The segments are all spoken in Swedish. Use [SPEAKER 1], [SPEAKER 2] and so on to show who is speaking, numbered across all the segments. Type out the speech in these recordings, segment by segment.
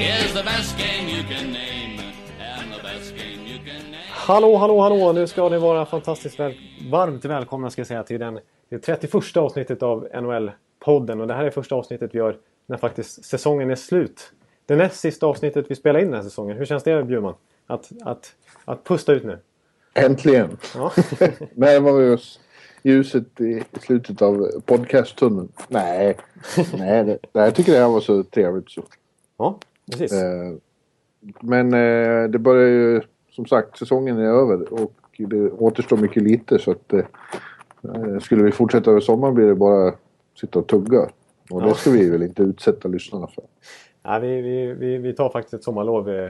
[SPEAKER 1] is the best game you can name. And the best game you can name.
[SPEAKER 2] Hallå, hallå, hallå! Nu ska ni vara fantastiskt väl, varmt välkomna ska jag säga till den, det 31 avsnittet av NHL-podden. Och det här är första avsnittet vi gör när faktiskt säsongen är slut. Det näst sista avsnittet vi spelar in den här säsongen. Hur känns det Bjurman? Att, att, att pusta ut nu?
[SPEAKER 3] Äntligen!
[SPEAKER 2] Ja.
[SPEAKER 3] Närmar vi oss ljuset i slutet av podcasttunneln? Nej, nej det, nej, jag tycker det här var så trevligt så.
[SPEAKER 2] ja, precis.
[SPEAKER 3] Eh, men eh, det börjar ju, som sagt, säsongen är över och det återstår mycket lite så att eh, skulle vi fortsätta över sommaren blir det bara sitta och tugga. Och det ska vi väl inte utsätta lyssnarna för.
[SPEAKER 2] Ja, vi, vi, vi, vi tar faktiskt ett sommarlov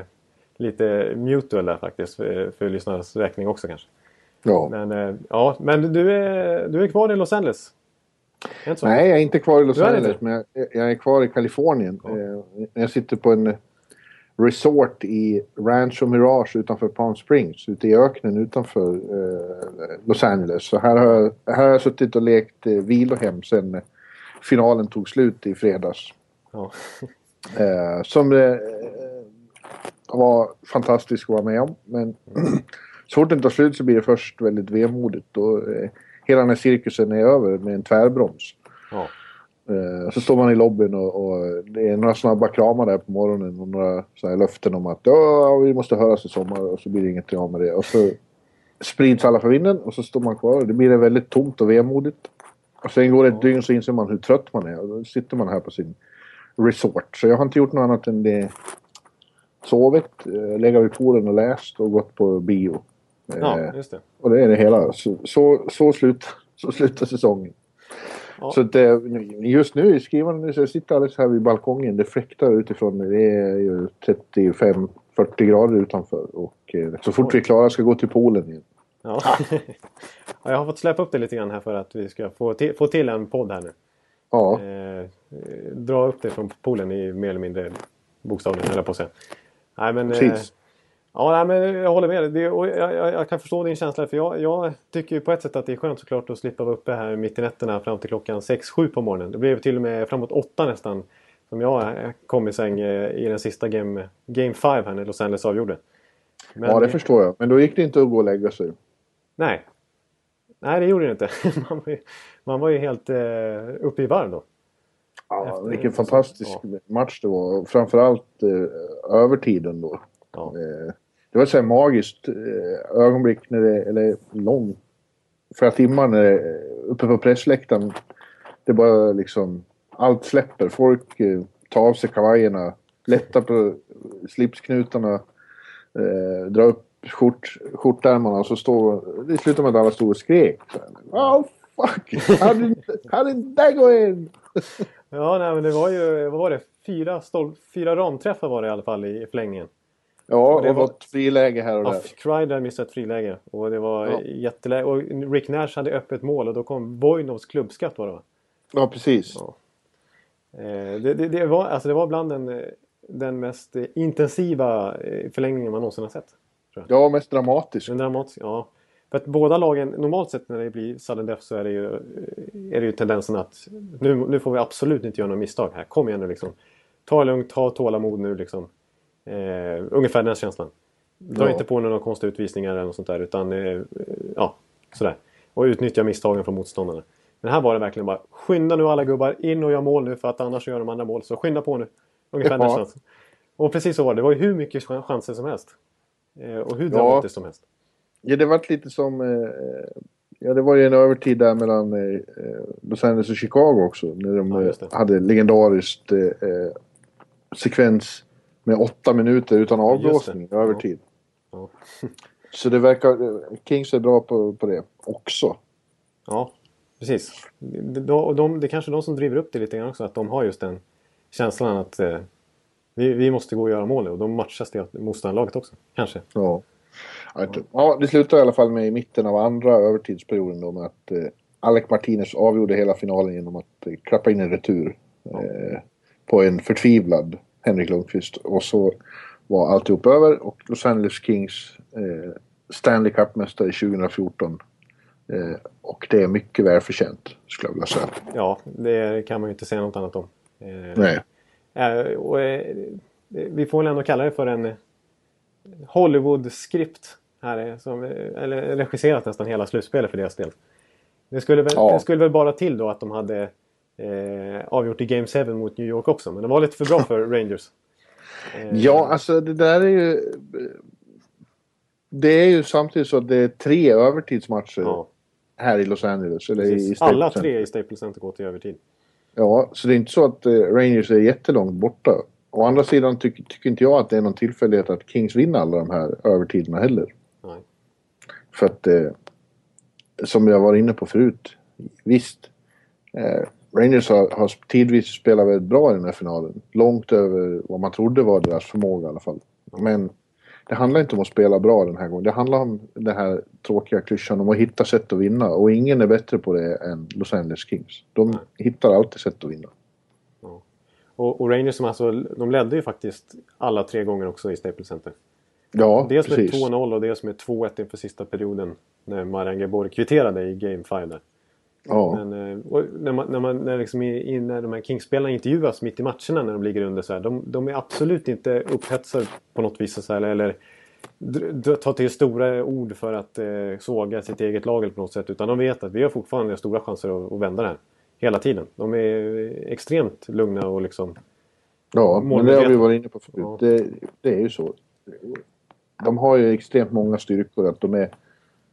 [SPEAKER 2] lite mutual där faktiskt. För, för lyssnarnas räkning också kanske.
[SPEAKER 3] Ja.
[SPEAKER 2] Men, ja, men du, är, du är kvar i Los Angeles?
[SPEAKER 3] Nej, jag är inte kvar i Los Angeles, men jag, jag är kvar i Kalifornien.
[SPEAKER 2] Ja.
[SPEAKER 3] Eh, jag sitter på en resort i Rancho Mirage utanför Palm Springs, ute i öknen utanför eh, Los Angeles. Så här har, jag, här har jag suttit och lekt eh, vilohem sen eh, finalen tog slut i fredags.
[SPEAKER 2] Ja.
[SPEAKER 3] Eh, som eh, var fantastiskt att vara med om. Men så fort den tar slut så blir det först väldigt vemodigt. Och, eh, hela den här cirkusen är över med en tvärbroms.
[SPEAKER 2] Ja.
[SPEAKER 3] Eh, så står man i lobbyn och, och det är några snabba kramar där på morgonen och några så här löften om att ja, vi måste höras i sommar och så blir det inget av med det. Och så sprids alla för vinden och så står man kvar det blir väldigt tomt och vemodigt. Och sen går det ett dygn så inser man hur trött man är och då sitter man här på sin resort. Så jag har inte gjort något annat än det. Sovit, eh, legat vid poolen och läst och gått på bio.
[SPEAKER 2] Ja,
[SPEAKER 3] Eh,
[SPEAKER 2] just det.
[SPEAKER 3] och det är det hela. Så, så, så, slut, så slutar säsongen.
[SPEAKER 2] Ja.
[SPEAKER 3] Så att, eh, just nu i skrivande så jag sitter alldeles här vid balkongen. Det fläktar utifrån. Det är ju 35-40 grader utanför. Och eh, så fort vi är klara ska gå till poolen igen.
[SPEAKER 2] Ja. ja, jag har fått släppa upp det lite grann här för att vi ska få till, få till en podd här nu.
[SPEAKER 3] Ja,
[SPEAKER 2] Eh, eh, dra upp det från poolen i mer eller mindre bokstavligen, höll jag på att säga. Nej, men, eh,
[SPEAKER 3] precis.
[SPEAKER 2] Ja, nej, men jag håller med dig. Det, och jag, jag, jag kan förstå din känsla. För jag, jag tycker ju på ett sätt att det är skönt såklart att slippa vara uppe här mitt i nätterna fram till klockan 6-7 på morgonen. Det blev till och med framåt 8 nästan. Som jag kom i säng eh, i den sista game, game 5 här när Los Angeles avgjorde. Men,
[SPEAKER 3] ja, det förstår jag. Men då gick det inte att gå och lägga sig.
[SPEAKER 2] Nej. Nej, det gjorde det inte. Man var ju, man var ju helt eh, uppe i varv då.
[SPEAKER 3] Ja,
[SPEAKER 2] Efter-
[SPEAKER 3] vilken fantastisk match det var. Framförallt eh, övertiden då.
[SPEAKER 2] Ja.
[SPEAKER 3] Eh, det var ett så här magiskt eh, ögonblick när det, eller lång, flera timmar när det, uppe på pressläktaren. Det bara liksom, allt släpper. Folk eh, tar av sig kavajerna, lättar på slipsknutarna, eh, drar upp skjort, skjortärmarna och så står det slutar med att alla stod och skrek. Oh fuck! How did, how did that go in?
[SPEAKER 2] Ja, nej, men det var ju, vad var det? Fyra, stol, fyra ramträffar var det i alla fall i förlängningen.
[SPEAKER 3] Ja,
[SPEAKER 2] det
[SPEAKER 3] och
[SPEAKER 2] var-
[SPEAKER 3] något friläge här och där.
[SPEAKER 2] Kreider missade ett friläge. Och det var
[SPEAKER 3] Ja.
[SPEAKER 2] jätteläge. Och Rick Nash hade öppet mål och då kom Boynovs klubbskatt var det va?
[SPEAKER 3] Ja, precis.
[SPEAKER 2] Ja. Eh, det, det, det, var, alltså det var bland den, eh, den mest eh, intensiva förlängningen man någonsin har sett.
[SPEAKER 3] Ja, mest dramatiskt.
[SPEAKER 2] Den dramatisk, ja. För att båda lagen, normalt sett när det blir sudden death så är det ju, är det ju tendensen att nu, nu får vi absolut inte göra några misstag här. Kom igen nu liksom. Ta det lugnt, ha tålamod nu liksom. Eh, ungefär den känslan. Dra
[SPEAKER 3] Ja.
[SPEAKER 2] inte på några konstiga utvisningar eller något sånt där utan eh, ja, sådär. Och utnyttja misstagen från motståndarna. Men här var det verkligen bara skynda nu alla gubbar in och gör mål nu för att annars gör de andra mål. Så skynda på nu. Ungefär den
[SPEAKER 3] Ja.
[SPEAKER 2] känslan. Och precis så var det. Det var ju hur mycket chan- chanser som helst. Eh, och hur
[SPEAKER 3] Ja.
[SPEAKER 2] dramatiskt som helst.
[SPEAKER 3] Ja, det vart lite som... Eh, ja, det var ju en övertid där mellan eh, Los Angeles och Chicago också. När de
[SPEAKER 2] Ja,
[SPEAKER 3] eh, hade legendariskt eh, eh, sekvens med åtta minuter utan avblåsning i övertid.
[SPEAKER 2] Ja.
[SPEAKER 3] Så det verkar... Kings är bra på, på det också.
[SPEAKER 2] Ja, precis. De, de, de, det är kanske de som driver upp det lite grann också. Att de har just den känslan att... Eh, vi, vi måste gå och göra mål nu och då matchas det motståndarlaget också. Kanske.
[SPEAKER 3] Ja. Ja, det slutade i alla fall med i mitten av andra övertidsperioden då med att eh, Alec Martinez avgjorde hela finalen genom att eh, klappa in en retur. Eh, på en förtvivlad Henrik Lundqvist. Och så var alltihop över och Los Angeles Kings eh, Stanley Cup-mästare 2014. Eh, och det är mycket välförtjänt, skulle jag vilja säga.
[SPEAKER 2] Ja, det kan man ju inte säga något annat om. Eh,
[SPEAKER 3] Nej.
[SPEAKER 2] Eh, och, eh, vi får väl ändå kalla det för en Hollywood-skript. Här, eh, som, eller regisserat nästan hela slutspelet för deras del. Det skulle väl,
[SPEAKER 3] Ja.
[SPEAKER 2] det skulle väl bara till då att de hade eh, avgjort i Game 7 mot New York också. Men det var lite för bra för Rangers. Eh,
[SPEAKER 3] Ja, alltså det där är ju... Det är ju samtidigt så att det är tre övertidsmatcher
[SPEAKER 2] ja,
[SPEAKER 3] här i Los Angeles. Eller i
[SPEAKER 2] precis.
[SPEAKER 3] Staples
[SPEAKER 2] Alla tre i Staples Center går till övertid.
[SPEAKER 3] Ja, så det är inte så att eh, Rangers är jättelångt borta. Å andra sidan tycker tycker inte jag att det är någon tillfällighet att Kings vinner alla de här övertiderna heller.
[SPEAKER 2] Nej.
[SPEAKER 3] För att, eh, som jag var inne på förut, visst. Eh, Rangers har, har tidvis spelat väldigt bra i den här finalen. Långt över vad man trodde var deras förmåga i alla fall. Men det handlar inte om att spela bra den här gången. Det handlar om den här tråkiga klyschan om att hitta sätt att vinna. Och ingen är bättre på det än Los Angeles Kings. De
[SPEAKER 2] Nej.
[SPEAKER 3] hittar alltid sätt att vinna.
[SPEAKER 2] Och, och Rangers som alltså, de ledde ju faktiskt alla tre gånger också i Staples Center.
[SPEAKER 3] Ja,
[SPEAKER 2] Dels med
[SPEAKER 3] precis.
[SPEAKER 2] 2-0 och dels med 2-1 inför sista perioden. När Marian Gabor kvitterade i Game 5 där.
[SPEAKER 3] Ja,
[SPEAKER 2] Men eh, när, man, när, man, när, liksom i, när de här Kings-spelarna intervjuas mitt i matcherna när de ligger under så här. De, de är absolut inte upphetsade på något vis. Så här, eller dr- tar till stora ord för att eh, såga sitt eget lag eller på något sätt. Utan de vet att vi har fortfarande stora chanser att, att vända det här. Hela tiden. De är extremt lugna och liksom...
[SPEAKER 3] ja men det har vi varit inne på förut.
[SPEAKER 2] Ja.
[SPEAKER 3] Det, det är ju så. De har ju extremt många styrkor. Att de är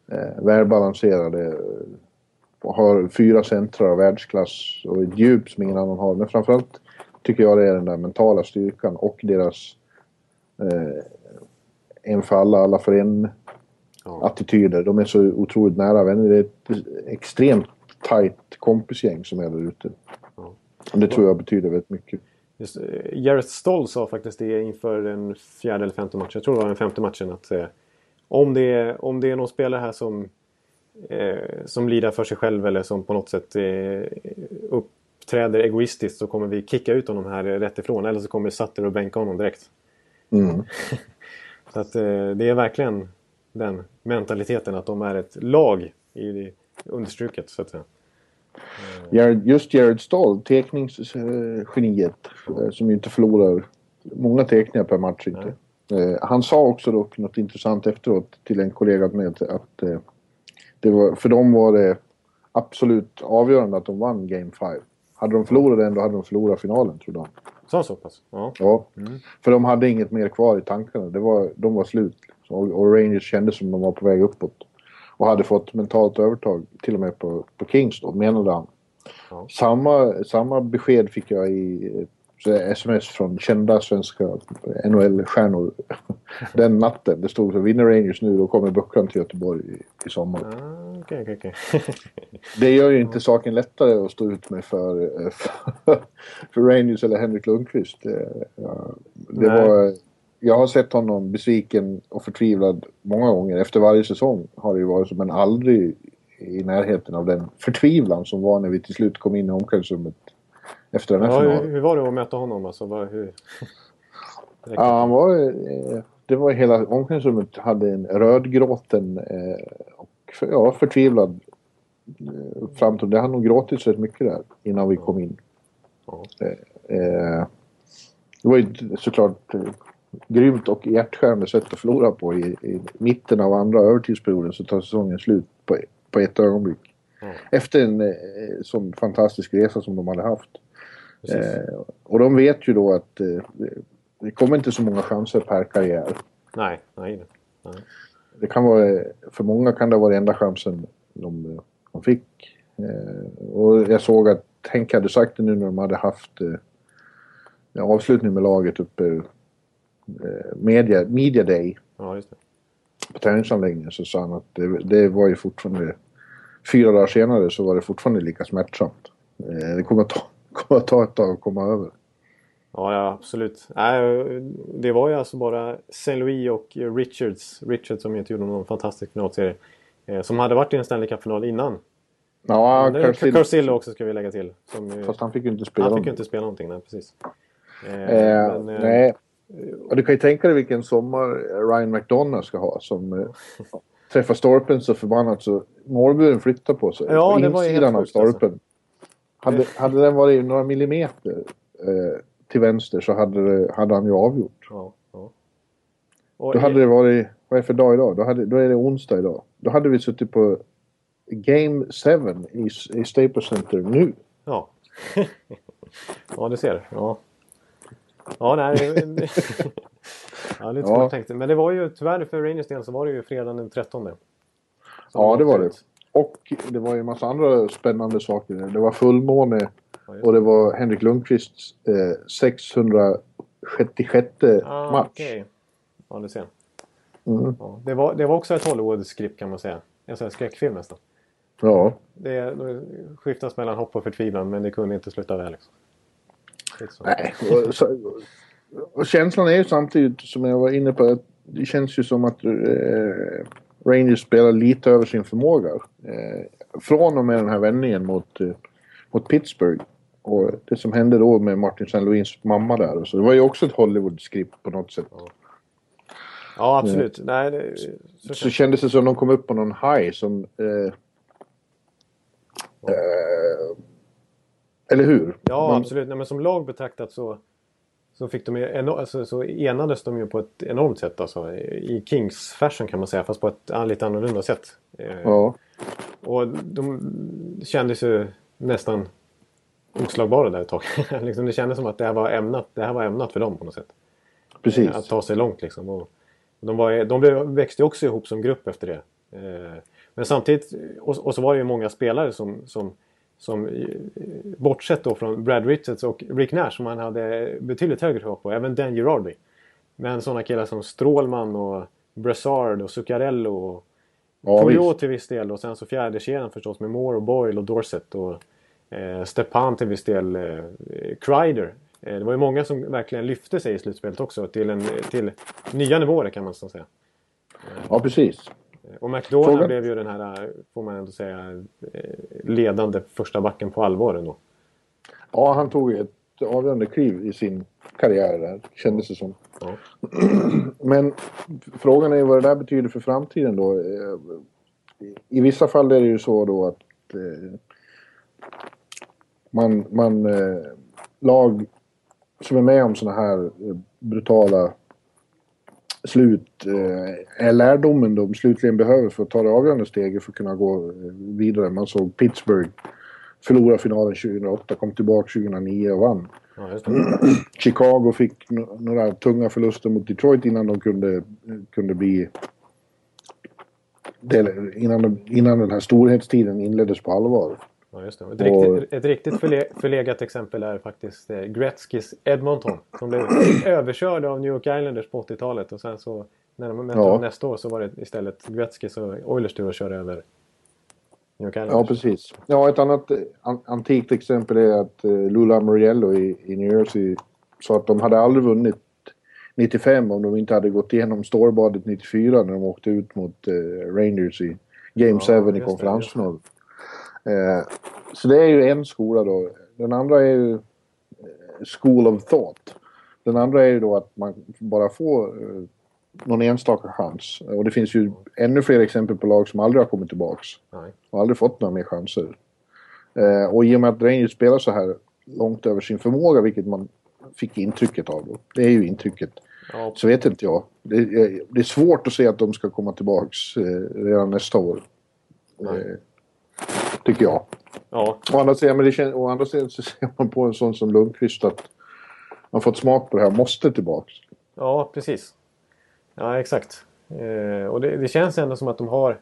[SPEAKER 3] eh, välbalanserade. Har fyra centrar av världsklass och ett djup som ingen annan har. Men framförallt tycker jag det är den där mentala styrkan och deras eh, en för alla, alla för en
[SPEAKER 2] Ja.
[SPEAKER 3] attityder. De är så otroligt nära vänner. Det är ett extremt tajt kompisgäng som är där ute.
[SPEAKER 2] Ja.
[SPEAKER 3] Det tror jag betyder väldigt mycket.
[SPEAKER 2] Just, eh, Jarrett Stoll sa faktiskt det inför den fjärde eller femte matchen. Jag tror det var den femte matchen. Att eh, om, det är, om det är någon spelare här som, eh, som lider för sig själv eller som på något sätt eh, uppträder egoistiskt så kommer vi kicka ut honom här rätt ifrån. Eller så kommer Sutter och bänka honom direkt.
[SPEAKER 3] Mm.
[SPEAKER 2] Så att eh, det är verkligen den mentaliteten att de är ett lag i understruket så att säga.
[SPEAKER 3] Jared, just Jared Stoll, teckningsgeniet, eh, som ju inte förlorar många teckningar per match. Inte. Eh, han sa också dock något intressant efteråt till en kollega med att eh, det var, för dem var det absolut avgörande att de vann Game 5. Hade de förlorat den, då hade de förlorat finalen, tror de.
[SPEAKER 2] Så han så pass? Ja.
[SPEAKER 3] Ja, för de hade inget mer kvar i tankarna. Det var, de var slut. Och, och Rangers kände som de var på väg uppåt. Och hade fått mentalt övertag, till och med på, på Kings då, menade han.
[SPEAKER 2] Ja.
[SPEAKER 3] Samma, samma besked fick jag i sms från kända svenska NHL-stjärnor den natten. Det stod så vinner Rangers nu då kommer Bucklan till Göteborg i, i sommar.
[SPEAKER 2] Ah, Okej, okej, okej.
[SPEAKER 3] Det gör ju inte saken lättare att stå ut med för, för, för Rangers eller Henrik Lundqvist. Eh, ja, Det var, jag har sett honom besviken och förtvivlad många gånger. Efter varje säsong har det ju varit så, men aldrig i närheten av den förtvivlan som var när vi till slut kom in i omklädningsrummet efter den här
[SPEAKER 2] Ja, hur,
[SPEAKER 3] finalen.
[SPEAKER 2] hur var det att möta honom? Alltså, vad, hur...
[SPEAKER 3] Ja, han var, eh, det var hela omklädningsrummet hade en rödgråten eh, och för, ja, förtvivlad eh, framtid. Det hade nog gråtit rätt mycket där innan vi kom in. Eh, eh, det var ju såklart eh, grymt och hjärtskärande sätt att förlora på. I, I mitten av andra övertidsperioden så tar säsongen slut på, på ett ögonblick. Efter en eh, sån fantastisk resa som de hade haft. Eh, och de vet ju då att eh, det- kommer inte så många chanser per karriär.
[SPEAKER 2] Nej, nej. nej.
[SPEAKER 3] Det kan vara, för många kan det vara den enda chansen de, de fick. Eh, och jag såg att Henke hade sagt det nu när de hade haft eh, avslutning med laget uppe eh, media, media Day
[SPEAKER 2] Ja, just det.
[SPEAKER 3] på träningsanläggningen så sa han att det, det var ju fortfarande fyra dagar senare så var det fortfarande lika smärtsamt. Eh, det kommer att ta, kommer att ta ett tag att komma över.
[SPEAKER 2] Ja, ja absolut. Nej, det var ju alltså bara Saint Louis och Richards, Richards som inte gjorde någon fantastisk finalserie, eh, som hade varit i en Stanley Cup-final innan.
[SPEAKER 3] Ja,
[SPEAKER 2] Carcillo också ska vi lägga till. Som,
[SPEAKER 3] fast han fick ju inte spela
[SPEAKER 2] Han fick ju inte spela någonting, nej precis.
[SPEAKER 3] Eh, men, eh, nej. Och du kan ju tänka dig vilken sommar Ryan McDonough ska ha som träffar stolpen så förbannat så målburen flyttar på sig.
[SPEAKER 2] Ja, det var ju helt
[SPEAKER 3] av stolpen. Alltså. Hade, hade den varit några millimeter eh, till vänster så hade, det, hade han ju avgjort.
[SPEAKER 2] Ja, ja.
[SPEAKER 3] då hade det varit, vad är det för dag idag? Då, hade, då är det onsdag idag. Då hade vi suttit på Game 7 i, i Staples Center nu.
[SPEAKER 2] Ja. ja, du ser. Ja. Ja, nej. Ja, lite ja. tänkt. Men det var ju tyvärr för Rangers del så var det ju fredagen den 13.
[SPEAKER 3] Ja, det var det. Och det var ju en massa andra spännande saker. Det var fullmåne ja, och det var Henrik Lundqvists eh, 666 ah, match. Okay.
[SPEAKER 2] Ja, du ser. Mm. Ja, det, var, det var också ett Hollywood-skript kan man säga. En sån här skräckfilm nästan.
[SPEAKER 3] Ja.
[SPEAKER 2] Det, skiftas mellan hopp och förtvivlan men det kunde inte sluta väl. Liksom.
[SPEAKER 3] Nej, så, och känslan är ju samtidigt som jag var inne på att det känns ju som att eh, Rangers spelar lite över sin förmåga. Eh, från och med den här vändningen mot, eh, mot Pittsburgh. Och det som hände då med Martin St. Louis mamma där. Så det var ju också ett Hollywood-skript på något sätt.
[SPEAKER 2] Ja, absolut. Ja. Nej, det,
[SPEAKER 3] så, så kändes det som att de kom upp på någon high som... Eh, eh, eller hur?
[SPEAKER 2] Ja, Man... absolut. Nej, men som lag betraktat så, så, fick de, alltså, så enades de ju på ett enormt sätt. Alltså, I Kings fashion kan man säga, fast på ett lite annorlunda sätt.
[SPEAKER 3] Eh, ja.
[SPEAKER 2] Och de kändes ju nästan oslagbara där ett tag. liksom, det kändes som att det här, var ämnat, det här var ämnat för dem på något sätt.
[SPEAKER 3] Precis.
[SPEAKER 2] Att ta sig långt liksom. Och de, var, de växte också ihop som grupp efter det. Eh, men samtidigt, och, och, så var det ju många spelare som, som som bortsett då från Brad Richards och Rick Nash som han hade betydligt högre hopp på. Även Dan Girardi. Men sådana killar som Strålman och Brassard och Zuccarello och ja, till viss del. Och sen så fjärde kedjan förstås med Moore och Boyle och Dorset. Och eh, Stepan till viss del. Eh, Kreider. Eh, det var ju många som verkligen lyfte sig i slutspelet också till, en, till nya nivåer kan man så säga.
[SPEAKER 3] Ja precis.
[SPEAKER 2] Och McDonald Frågan. blev ju den här, får man ändå säga, eh, ledande första backen på allvar ändå.
[SPEAKER 3] Ja, han tog ett avgörande kliv i sin karriär där, kändes det som. Ja. Men frågan är vad det där betyder för framtiden då. Eh, I vissa fall är det ju så då att eh, man, man lag som är med om såna här brutala slut eh, är lärdomen de slutligen behöver för att ta det avgörande steget för att kunna gå eh, vidare. Man såg Pittsburgh förlora finalen 2008, kom tillbaka 2009 och vann. Ja, Chicago fick några tunga förluster mot Detroit innan de kunde, kunde bli... Innan, innan den här storhetstiden inleddes på allvar.
[SPEAKER 2] Ja, just det. Ett, och... riktigt, ett riktigt förle förlegat exempel är faktiskt eh, Gretzkys Edmonton. Som blev överkörd av New York Islanders på 80-talet. Och sen så när de mötte ja. nästa år så var det istället Gretzkys och Oilers tur att köra över New York Islanders.
[SPEAKER 3] Ja, precis. Ja, ett annat eh, an antikt exempel är att uh, Lula Moriello i, i New Jersey sa att de hade aldrig vunnit 95 om de inte hade gått igenom stålbadet 94 när de åkte ut mot uh, Rangers i Game 7 ja, i konferensfinalen. Eh, så det är ju en skola då. Den andra är ju eh, School of Thought. Den andra är ju då att man bara får eh, någon enstaka chans. Och det finns ju ännu fler exempel på lag som aldrig har kommit tillbaks. Nej. Och aldrig fått några mer chanser. Eh, och i och med att Rangers spelar så här långt över sin förmåga, vilket man fick intrycket av. Då. Det är ju intrycket. Ja. Så vet inte jag. Det är, det är svårt att se att de ska komma tillbaks eh, redan nästa år. Eh, Tycker jag.
[SPEAKER 2] Ja.
[SPEAKER 3] Å andra sidan, men det känns, å andra sidan så ser man på en sån som Lundqvist att man fått smak på det här, måste tillbaks.
[SPEAKER 2] Ja, precis. Ja, exakt. Eh, och det, det, känns ändå som att de har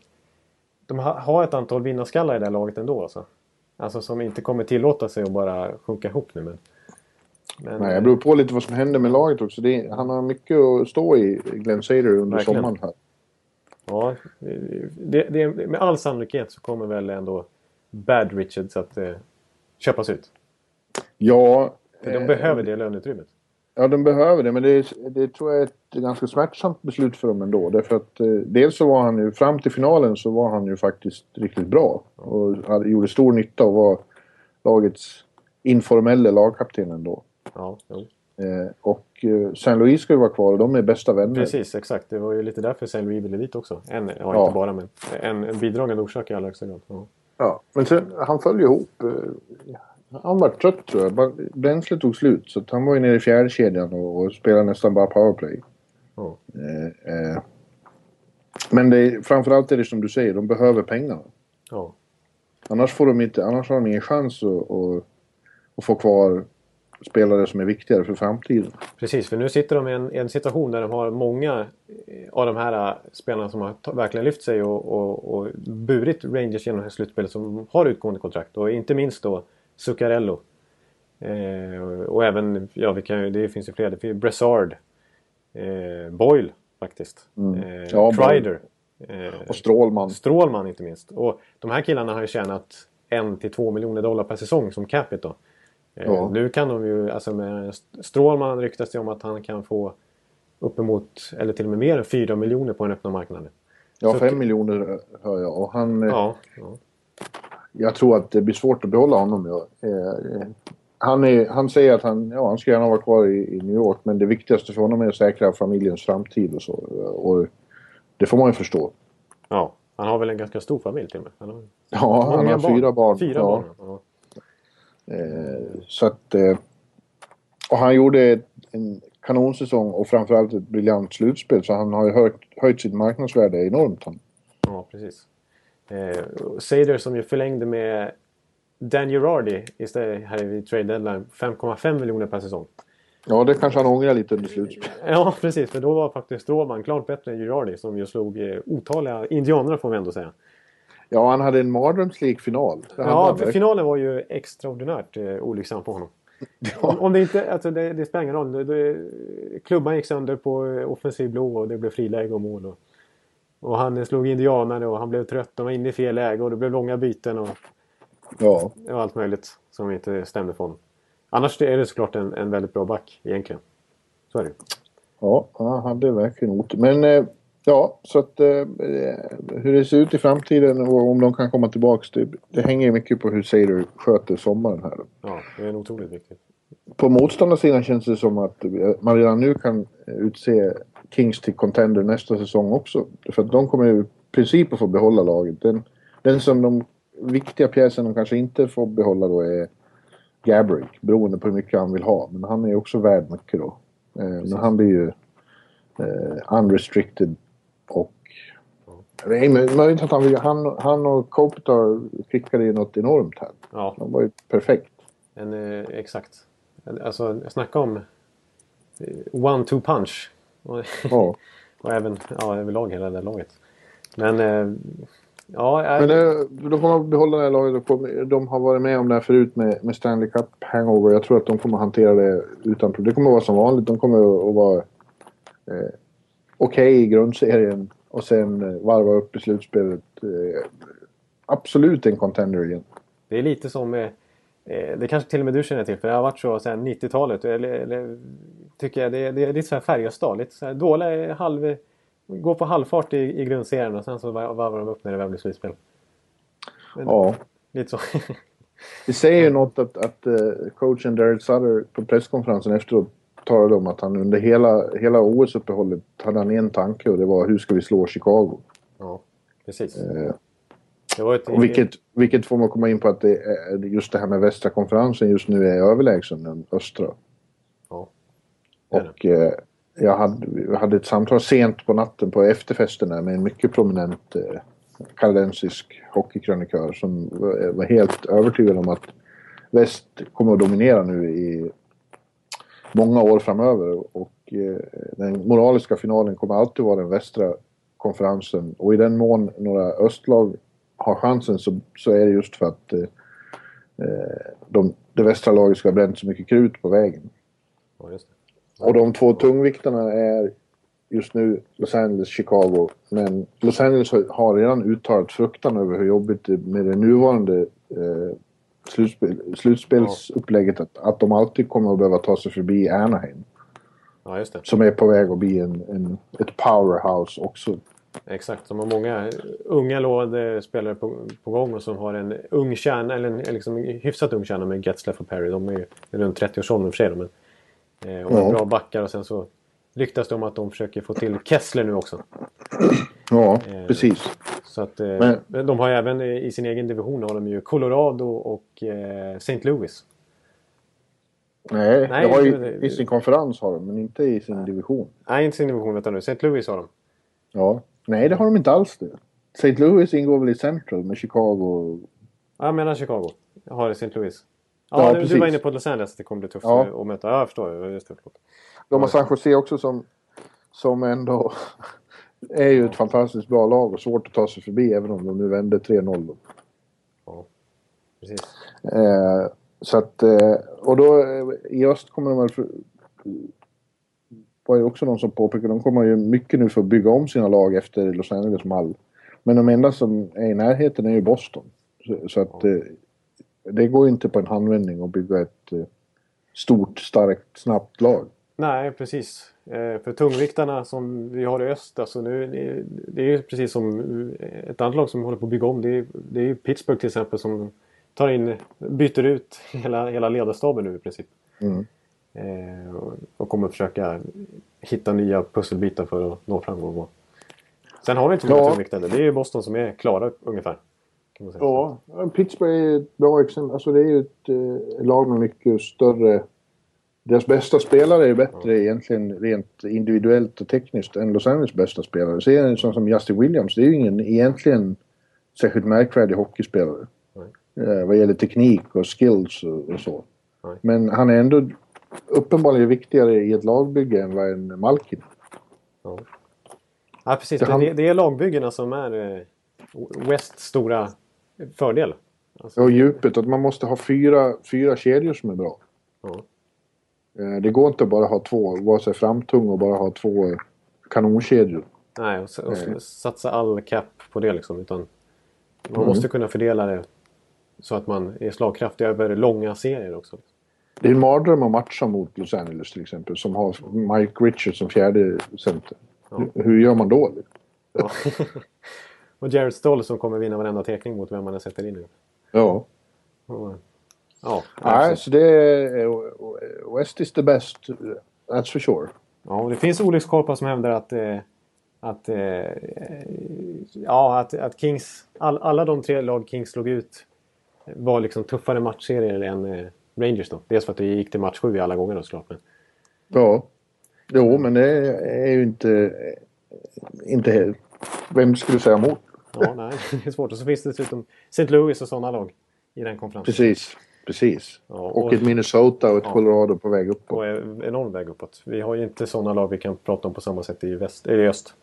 [SPEAKER 2] de har ett antal vinnarskallar i det här laget ändå. Alltså. alltså som inte kommer tillåta sig att bara sjunka ihop nu. Men,
[SPEAKER 3] men, Nej, det beror på lite vad som händer med laget också. Det, han har mycket att stå i, Glenn Sader, under verkligen. sommaren här.
[SPEAKER 2] Ja, det, det, med all sannolikhet så kommer väl ändå Bad Richards att eh, köpas ut.
[SPEAKER 3] Ja.
[SPEAKER 2] För de eh, behöver det löneutrymmet.
[SPEAKER 3] Ja, de behöver det, men det, det tror jag är ett ganska smärtsamt beslut för dem ändå. Därför att eh, dels så var han ju, fram till finalen så var han ju faktiskt riktigt bra. Och hade, gjorde stor nytta och var lagets informella lagkapten ändå.
[SPEAKER 2] Ja, jo.
[SPEAKER 3] Eh, och eh, Saint Louis ska ju vara kvar och de är bästa vänner.
[SPEAKER 2] Precis, exakt. Det var ju lite därför Saint Louis ville dit också. En, ja,
[SPEAKER 3] Ja.
[SPEAKER 2] inte bara men en, en bidragande orsak i allra högsta grad. Ja.
[SPEAKER 3] Ja, men sen, han föll ju ihop. eh, Han var trött tror jag. Bränslet tog slut så han var ju nere i fjärde kedjan och, och spelade nästan bara powerplay.
[SPEAKER 2] Ja.
[SPEAKER 3] Eh, eh. Men det är, framförallt är det som du säger, de behöver pengarna.
[SPEAKER 2] Ja.
[SPEAKER 3] Annars, får de inte, annars har de ingen chans att, att, att få kvar spelare som är viktigare för framtiden.
[SPEAKER 2] Precis, för nu sitter de i en, en situation där de har många eh, av de här eh, spelarna som har verkligen lyft sig och, och, och burit Rangers genom slutspelet som har utgående kontrakt. Och inte minst då Zuccarello. Eh, och, även, ja vi kan, det finns ju fler, det finns Brassard. Eh, Boyle faktiskt.
[SPEAKER 3] Mm.
[SPEAKER 2] Eh,
[SPEAKER 3] Ja.
[SPEAKER 2] Kreider. Eh,
[SPEAKER 3] Och Strålman.
[SPEAKER 2] Strålman inte minst. Och de här killarna har ju tjänat en till två miljoner dollar per säsong som capita. Eh,
[SPEAKER 3] Ja.
[SPEAKER 2] Nu kan de ju, alltså med Strålman ryktas det om att han kan få uppemot, eller till och med mer än 4 miljoner på den öppna marknaden.
[SPEAKER 3] Ja,
[SPEAKER 2] Så-
[SPEAKER 3] fem miljoner hör jag. Och han, eh,
[SPEAKER 2] Ja, ja.
[SPEAKER 3] jag tror att det blir svårt att behålla honom. Ja. Eh, eh, han, är, han säger att han, ja, han ska gärna vara kvar i, i New York men det viktigaste för honom är att säkra familjens framtid och så. Och det får man ju förstå.
[SPEAKER 2] ja. Han har väl en ganska stor familj till och med. Han har
[SPEAKER 3] Ja, han har fyra barn.
[SPEAKER 2] Fyra
[SPEAKER 3] ja.
[SPEAKER 2] barn.
[SPEAKER 3] Eh, så att... Eh, och han gjorde en kanonsäsong och framförallt ett briljant slutspel så han har ju höjt, höjt sitt marknadsvärde enormt.
[SPEAKER 2] Ja, precis. Eh, Seider som ju förlängde med Dan Girardi istället här vid trade deadline 5,5 miljoner per säsong.
[SPEAKER 3] Ja, det kanske han ångrar lite under slutspelet.
[SPEAKER 2] Ja, precis. För då var faktiskt Strålman klart bättre än Girardi som ju slog eh, otaliga indianer får vi ändå säga.
[SPEAKER 3] Ja, han hade en mardrömslik final.
[SPEAKER 2] Ja, för finalen var ju extraordinärt eh, olycksam på honom. Om, om det inte, alltså det, det spelar ingen roll. Det, det, klubban gick sönder på eh, offensiv blå och det blev friläge och mål. Och, och han slog indianare och han blev trött och var inne i fel läge och det blev långa byten och,
[SPEAKER 3] Ja,
[SPEAKER 2] och allt möjligt som inte stämde för honom. Annars är det såklart en, en väldigt bra back egentligen. Så är det
[SPEAKER 3] ja, han hade verkligen otur. Men eh, ja, så att eh, hur det ser ut i framtiden och om de kan komma tillbaks. Det, det hänger mycket på hur Seider sköter sommaren här.
[SPEAKER 2] Ja, det är otroligt viktigt.
[SPEAKER 3] På motståndarsidan känns det som att eh, man redan nu kan utse Kings till contender nästa säsong också. För att de kommer i princip att få behålla laget. Den, den som de viktiga pjäsen de kanske inte får behålla då är Gabrick. Beroende på hur mycket han vill ha. Men han är ju också värd mycket då. Eh, men han blir ju eh, unrestricted och det är möjligt att han, vill, han, han och Kopitar skickade ju något enormt här.
[SPEAKER 2] Ja,
[SPEAKER 3] De var ju perfekt.
[SPEAKER 2] en, eh, exakt. Alltså, snacka om eh, one-two punch.
[SPEAKER 3] Ja.
[SPEAKER 2] och även ja, överlag hela det där laget. Men eh, ja,
[SPEAKER 3] Men
[SPEAKER 2] äh,
[SPEAKER 3] eh, de kommer att behålla det här laget. De har varit med om det här förut med, med Stanley Cup hangover. Jag tror att de kommer hantera det utan problem. Det kommer att vara som vanligt. De kommer att vara eh, okej i grundserien och sen eh, varva upp i slutspelet. Eh, absolut en contender igen.
[SPEAKER 2] det är lite som eh, eh, det kanske till och med du känner till för det har varit så sedan 90-talet. Eller, eller tycker jag. Det, är- det är lite så här Färjestad. Lite så här dåliga halv... Går på halvfart i, i grundserien och sen så var- varvar de upp när det väl blir slutspel.
[SPEAKER 3] Ja.
[SPEAKER 2] Lite så.
[SPEAKER 3] Det säger ju något att, att coachen Daryl Sutter på presskonferensen efteråt talade om att han under hela, hela OS-uppehållet hade han en tanke och det var hur ska vi slå Chicago?
[SPEAKER 2] ja, precis.
[SPEAKER 3] Eh,
[SPEAKER 2] Det var ett,
[SPEAKER 3] vilket, vilket får man komma in på att det är, just det här med västra konferensen just nu är överlägsen den östra.
[SPEAKER 2] Ja.
[SPEAKER 3] Och eh, jag hade, hade ett samtal sent på natten på efterfesten där med en mycket prominent eh, kanadensisk hockeykrönikör som var, var helt övertygad om att väst kommer att dominera nu i många år framöver. Och eh, den moraliska finalen kommer alltid vara den västra konferensen. Och i den mån några östlag har chansen så, så är det just för att eh, eh, de, det västra laget ska ha bränt så mycket krut på vägen.
[SPEAKER 2] Ja, det.
[SPEAKER 3] Och de två tungviktarna är just nu Los Angeles, Chicago. Men Los Angeles har- har redan uttalat fruktan över hur jobbigt det med det nuvarande eh, slutspel, slutspelsupplägget att, att de alltid kommer att behöva ta sig förbi Anaheim.
[SPEAKER 2] Ja, just det.
[SPEAKER 3] Som är på väg att bli en, en, ett powerhouse också.
[SPEAKER 2] Exakt. De har många unga lovande spelare på, på gång och som har en ung kärna, eller en liksom hyfsat ung kärna med Getzlaff och Perry. De är ju runt 30-årsåldern i och för sig. Men, eh, och
[SPEAKER 3] Ja.
[SPEAKER 2] bra backar och sen så ryktas det om att de försöker få till Kessler nu också.
[SPEAKER 3] Ja,
[SPEAKER 2] Eh,
[SPEAKER 3] precis.
[SPEAKER 2] Så att, eh,
[SPEAKER 3] Men-
[SPEAKER 2] de har även eh, i sin egen division har de ju Colorado och eh, St. Louis.
[SPEAKER 3] Nej,
[SPEAKER 2] Nej,
[SPEAKER 3] det har
[SPEAKER 2] det-
[SPEAKER 3] ju, i sin konferens har de, men inte i sin division.
[SPEAKER 2] Nej, inte sin division vänta nu. St. Louis har de.
[SPEAKER 3] Ja. Nej, det har de inte alls det. St. Louis ingår väl i Central med Chicago.
[SPEAKER 2] Ja, jag menar Chicago. Jag har St. Louis.
[SPEAKER 3] Ja,
[SPEAKER 2] Ja, du, du
[SPEAKER 3] precis.
[SPEAKER 2] var inne på Los Angeles det kommer bli tufft
[SPEAKER 3] Ja.
[SPEAKER 2] att möta. Ja, jag förstår. Just det, förlåt.
[SPEAKER 3] De har San Jose också som, som ändå är ju ett fantastiskt bra lag och svårt att ta sig förbi även om de nu vände 3-0. då.
[SPEAKER 2] Ja, precis.
[SPEAKER 3] Eh, så att, eh, och då eh, i öst kommer de väl... Var ju också någon som påpekade, de kommer ju mycket nu för att bygga om sina lag efter Los Angeles mall. Men de enda som är i närheten är ju Boston. Så, så att eh, det går ju inte på en handvändning att bygga ett stort, starkt, snabbt lag.
[SPEAKER 2] Nej, precis. Eh, för tungviktarna som vi har i öst, alltså nu, det, är ju precis som ett annat lag som håller på att bygga om. Det är, det är ju Pittsburgh till exempel som tar in, byter ut hela, hela ledarstaben nu i princip.
[SPEAKER 3] Mm.
[SPEAKER 2] Eh, och, och kommer att försöka hitta nya pusselbitar för att nå framgång. Och. Sen har vi inte så
[SPEAKER 3] Ja.
[SPEAKER 2] tungviktare. Det är ju Boston som är klara ungefär.
[SPEAKER 3] Ja, Pittsburgh är ett bra exempel. Alltså det är ju ett eh, lag med mycket större... Deras bästa spelare är bättre egentligen rent individuellt och tekniskt än Los Angeles bästa spelare. Så är en sån som Justin Williams, det är ju ingen egentligen särskilt märkvärdig hockeyspelare. Eh, vad gäller teknik och skills och, och så.
[SPEAKER 2] Nej.
[SPEAKER 3] Men han är ändå uppenbarligen viktigare i ett lagbygge än vad en Malkin
[SPEAKER 2] Ja, ja precis.
[SPEAKER 3] Det
[SPEAKER 2] Det,
[SPEAKER 3] han-
[SPEAKER 2] det, det är lagbyggena som är eh, Wests stora fördel. Alltså,
[SPEAKER 3] Och djupet, att man måste ha fyra, fyra kedjor som är bra.
[SPEAKER 2] ja.
[SPEAKER 3] Eh, Det går inte att bara ha två, vara sig framtung och bara ha två eh, kanonkedjor.
[SPEAKER 2] Nej, och, och
[SPEAKER 3] Nej.
[SPEAKER 2] satsa all cap på det liksom. Utan man
[SPEAKER 3] Mm.
[SPEAKER 2] måste kunna fördela det så att man är slagkraftig över långa serier också.
[SPEAKER 3] Det är en mardröm att matcha mot Los Angeles till exempel som har Mike Richards som fjärde center. Hur, hur gör man då?
[SPEAKER 2] Ja. och Jared Stoll som kommer vinna varenda tekning mot vem man än sätter in nu.
[SPEAKER 3] Ja.
[SPEAKER 2] Ja,
[SPEAKER 3] Nej,
[SPEAKER 2] precis.
[SPEAKER 3] så det är... West is the best, that's for sure.
[SPEAKER 2] ja, och det finns olyckskorpar som hävdar att eh, att, eh, ja, att, att Kings, all, alla de tre lag Kings slog ut var liksom tuffare matchserier än eh, Rangers då. Dels för att det gick till match sju alla gånger då såklart. Men,
[SPEAKER 3] Ja. Jo, men det är ju inte... Inte... Vem skulle säga emot?
[SPEAKER 2] ja, nej, det är svårt. Och så finns det dessutom St. Louis och sådana lag i den konferensen.
[SPEAKER 3] Precis. Precis.
[SPEAKER 2] Ja,
[SPEAKER 3] och,
[SPEAKER 2] och-
[SPEAKER 3] ett Minnesota och ett
[SPEAKER 2] Ja.
[SPEAKER 3] Colorado på väg uppåt.
[SPEAKER 2] Och är enorm väg uppåt. Vi har ju inte sådana lag vi kan prata om på samma sätt i, väst, i öst.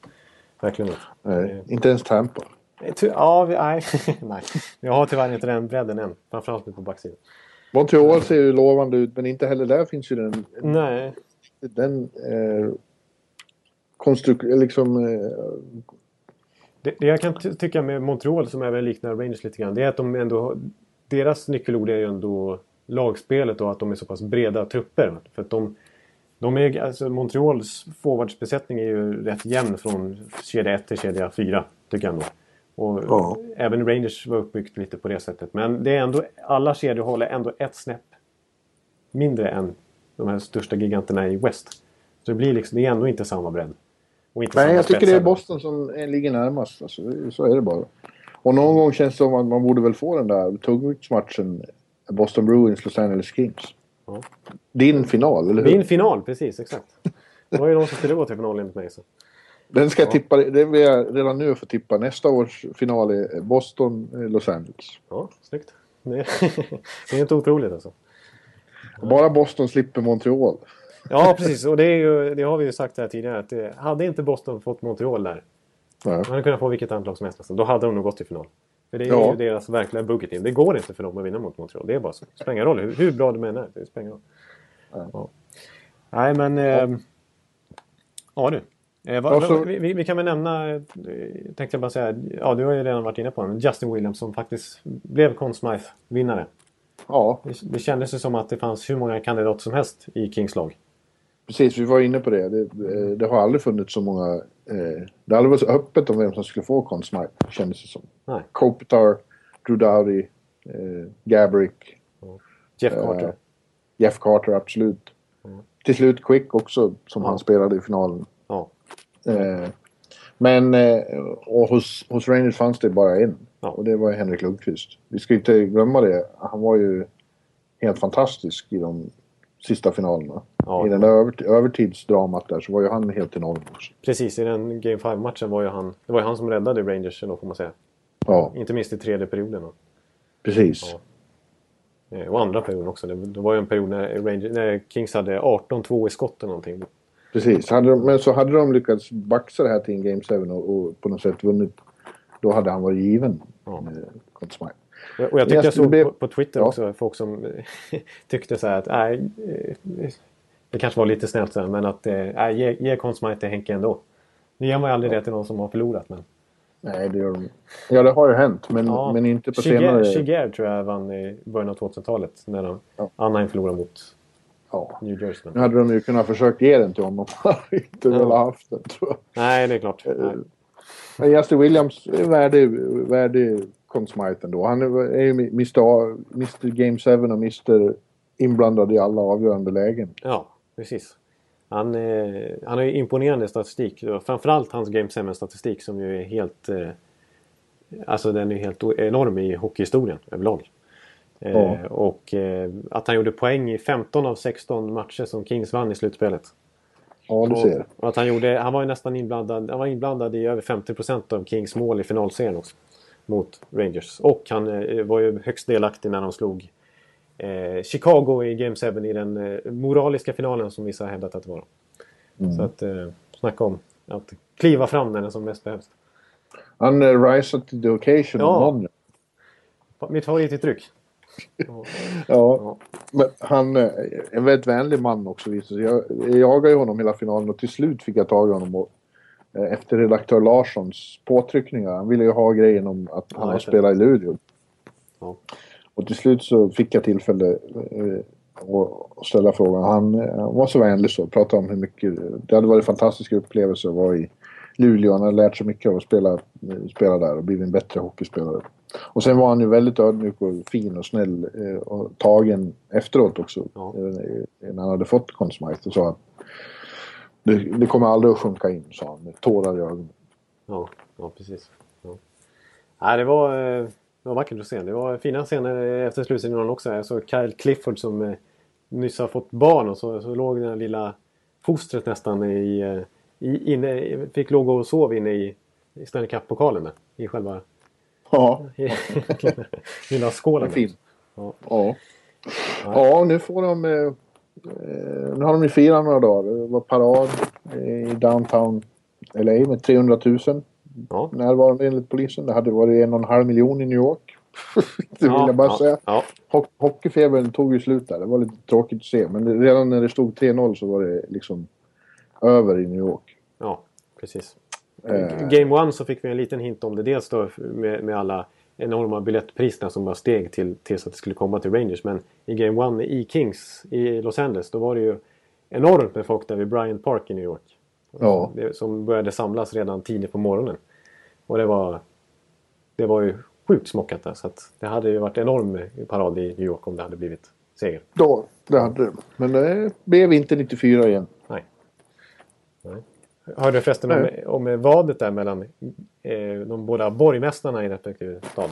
[SPEAKER 2] Verkligen inte.
[SPEAKER 3] Nej, inte ens Tampa.
[SPEAKER 2] Eh, Ja, vi, nej. nej. Vi har tyvärr inte den bredden än. Framförallt inte på backsidan.
[SPEAKER 3] Montreal ser ju lovande ut men inte heller där finns ju den,
[SPEAKER 2] Nej.
[SPEAKER 3] den eh, liksom, eh,
[SPEAKER 2] Det, det jag kan ty- tycka med Montreal som även liknar Rangers lite grann. Det är att de ändå Deras nyckelord är ju ändå lagspelet och att de är så pass breda trupper. För att de, de är, alltså Montreals forwardsbesättning är ju rätt jämn från kedja 1 till kedja 4. Tycker jag ändå. Och
[SPEAKER 3] Ja.
[SPEAKER 2] Även Rangers var uppbyggt lite på det sättet. Men det är ändå, alla kedjor håller ändå ett snäpp mindre än de här största giganterna i West. Så det blir liksom, det är ändå inte samma bredd. Och inte
[SPEAKER 3] Nej, jag tycker det är. Boston som ligger närmast. Alltså, så är det bara. Och någon gång känns det som att man borde väl få den där tungviktsmatchen Boston Bruins, Los Angeles Kings.
[SPEAKER 2] Ja.
[SPEAKER 3] Din final, eller hur?
[SPEAKER 2] Min final, precis exakt. Det var ju de som skulle gå till final enligt mig. Så.
[SPEAKER 3] Den ska jag tippa, den vill jag redan nu få tippa. Nästa års final är Boston, eh, Los Angeles.
[SPEAKER 2] Ja, snyggt. Det är, det är inte otroligt alltså.
[SPEAKER 3] Bara Boston slipper Montreal.
[SPEAKER 2] Ja, precis. Och det, ju, det har vi ju sagt här tidigare. Att det, hade inte Boston fått Montreal där.
[SPEAKER 3] Nej.
[SPEAKER 2] De hade kunnat få vilket annat lag som helst. nästan. Då hade de nog gått till final. För det är
[SPEAKER 3] Ja.
[SPEAKER 2] ju deras verkliga team. Det går inte för dem att vinna mot Montreal. Det är bara så. Det spelar ingen roll hur, hur bra de än är. Det spelar ingen roll. Ja. Nej, men... Eh, ja du. Eh,
[SPEAKER 3] Ja, så-
[SPEAKER 2] vi, vi, vi kan väl nämna, eh, tänkte jag bara säga, ja du har ju redan varit inne på den, Justin Williams som faktiskt blev Conn Smythe-vinnare.
[SPEAKER 3] Ja,
[SPEAKER 2] Det, det kändes ju som att det fanns hur många kandidater som helst i Kings lag.
[SPEAKER 3] Precis, vi var inne på det. Det, eh, det har aldrig funnits så många... Eh, det har aldrig varit så öppet om vem som skulle få Conn Smythe, kändes det som.
[SPEAKER 2] Nej.
[SPEAKER 3] Kopitar, Drew Dowdy, eh, Gabrick,
[SPEAKER 2] Jeff
[SPEAKER 3] Eh,
[SPEAKER 2] Carter.
[SPEAKER 3] Jeff Carter, absolut.
[SPEAKER 2] Mm.
[SPEAKER 3] Till slut Quick också, som
[SPEAKER 2] Ja.
[SPEAKER 3] han spelade i finalen. Eh, men eh, och hos, hos Rangers fanns det bara en. Och det var Henrik Lundqvist. Vi ska inte glömma det. Han var ju helt fantastisk i de sista finalerna.
[SPEAKER 2] Ja.
[SPEAKER 3] I den där över, övertidsdramat där så var ju han helt enorm också.
[SPEAKER 2] Precis, i den Game 5-matchen var ju han... Det var ju han som räddade Rangers, då får man säga.
[SPEAKER 3] Ja,
[SPEAKER 2] Inte minst i tredje perioden. Då.
[SPEAKER 3] precis.
[SPEAKER 2] Ja. Eh, Och andra perioden också. Det, det var ju en period när, Rangers, när Kings hade 18-2 i skott eller någonting.
[SPEAKER 3] Precis. Hade de, men så hade de lyckats baxa det här till en Game 7 och, och på något sätt vunnit. Då hade han varit given.
[SPEAKER 2] Ja.
[SPEAKER 3] Eh.
[SPEAKER 2] Och jag tyckte
[SPEAKER 3] Jag
[SPEAKER 2] såg på, på Twitter
[SPEAKER 3] Ja.
[SPEAKER 2] också folk som tyckte så här att nej, eh, det kanske var lite snällt så här, men att eh, nej, ge, ge Smythe till Henke ändå. Nu ger man ju aldrig det till någon som har förlorat. Men,
[SPEAKER 3] Nej, det gör de. Ja, det har ju hänt. Men,
[SPEAKER 2] ja,
[SPEAKER 3] men inte på
[SPEAKER 2] Shiger-
[SPEAKER 3] senare...
[SPEAKER 2] Shiger tror jag vann i början av 2000-talet när de,
[SPEAKER 3] Ja.
[SPEAKER 2] Anaheim förlorade mot
[SPEAKER 3] Ja.
[SPEAKER 2] New Jersey.
[SPEAKER 3] Nu
[SPEAKER 2] Men,
[SPEAKER 3] hade de ju kunnat försöka ge den till honom. inte
[SPEAKER 2] Ja.
[SPEAKER 3] velat haft den, tror jag.
[SPEAKER 2] nej, det är klart. Nej.
[SPEAKER 3] Justin Williams är värdig, värdig Conn Smythe ändå. Han är ju Mr. Game 7 och Mr. inblandad i alla avgörande lägen.
[SPEAKER 2] Ja, precis. Han, eh, han har ju imponerande statistik. Framförallt hans Game 7-statistik som ju är helt... Eh, alltså den är ju helt enorm i hockeyhistorien överlag. Eh,
[SPEAKER 3] Ja.
[SPEAKER 2] Och eh, att han gjorde poäng i 15 av 16 matcher som Kings vann i slutspelet.
[SPEAKER 3] Ja, du ser.
[SPEAKER 2] Och, och att han, gjorde, han var ju nästan inblandad, han var inblandad i över 50% av Kings mål i finalserien också. Mot Rangers. Och han eh, var ju högst delaktig när de slog eh, Chicago i Game 7 i den eh, moraliska finalen som vissa har hävdat att det var.
[SPEAKER 3] Mm.
[SPEAKER 2] Så att eh, snacka om att kliva fram när det som mest behövs.
[SPEAKER 3] Han uh, rise to the occasion
[SPEAKER 2] Ja. Mitt favorituttryck. Ja.
[SPEAKER 3] Ja. Men han är en väldigt vänlig man också. Jag, jag jagade ju honom hela finalen och till slut fick jag tag i honom. Och, efter redaktör Larssons påtryckningar. Han ville ju ha grejen om att han har spelat i Luleå.
[SPEAKER 2] Ja.
[SPEAKER 3] Och till slut så fick jag tillfälle eh, att ställa frågan. Han, eh, han var så vänlig så. Pratade om hur mycket... Det hade varit fantastiska upplevelser att vara i Luleå. Han hade lärt sig mycket av att spela, eh, spela där och blivit en bättre hockeyspelare. Och sen var han ju väldigt ödmjuk och fin och snäll eh, och tagen efteråt också.
[SPEAKER 2] Ja.
[SPEAKER 3] Eh, När han hade fått Conn Smythe och sa att det, det kommer aldrig att sjunka in, sa han med tårar i ögonen.
[SPEAKER 2] Ja, ja precis. Ja. Nej, det, var, eh, det var vackert att se. Det var fina scener efter slutsignalen också. Jag såg Kyle Clifford som eh, nyss har fått barn och så, så låg det lilla fostret nästan i, eh, i, inne, fick låg och sov inne i, i Stanley Cup-pokalen där. I själva
[SPEAKER 3] Ja,
[SPEAKER 2] i, lilla skålen.
[SPEAKER 3] fin.
[SPEAKER 2] Ja.
[SPEAKER 3] Ja. Ja, nu får de... Eh, nu har de ju firat några dagar. Det var parad i downtown LA med 300 000
[SPEAKER 2] Ja.
[SPEAKER 3] närvarande enligt polisen. Det hade varit en och en halv miljon i New York. det vill jag bara
[SPEAKER 2] ja,
[SPEAKER 3] säga.
[SPEAKER 2] Ja,
[SPEAKER 3] Ho- hockeyfebern tog ju slut där. Det var lite tråkigt att se. Men redan när det stod 3-0 så var det liksom över i New York.
[SPEAKER 2] ja, precis.
[SPEAKER 3] Eh.
[SPEAKER 2] Game One så fick vi en liten hint om det. Dels då med, med alla enorma biljettpriserna som bara steg till, tills att det skulle komma till Rangers. Men i Game One i Kings i Los Angeles då var det ju enormt med folk där vid Bryant Park i New York.
[SPEAKER 3] Ja.
[SPEAKER 2] Som började samlas redan tidigt på morgonen. Och det var, det var ju sjukt smockat där. Så att det hade ju varit enorm parad i New York om det hade blivit seger.
[SPEAKER 3] Då, det hade det. Men det blev inte 94 igen.
[SPEAKER 2] Nej. Nej. Hörde du förresten om, om vadet där mellan eh, de båda borgmästarna i respektive stad?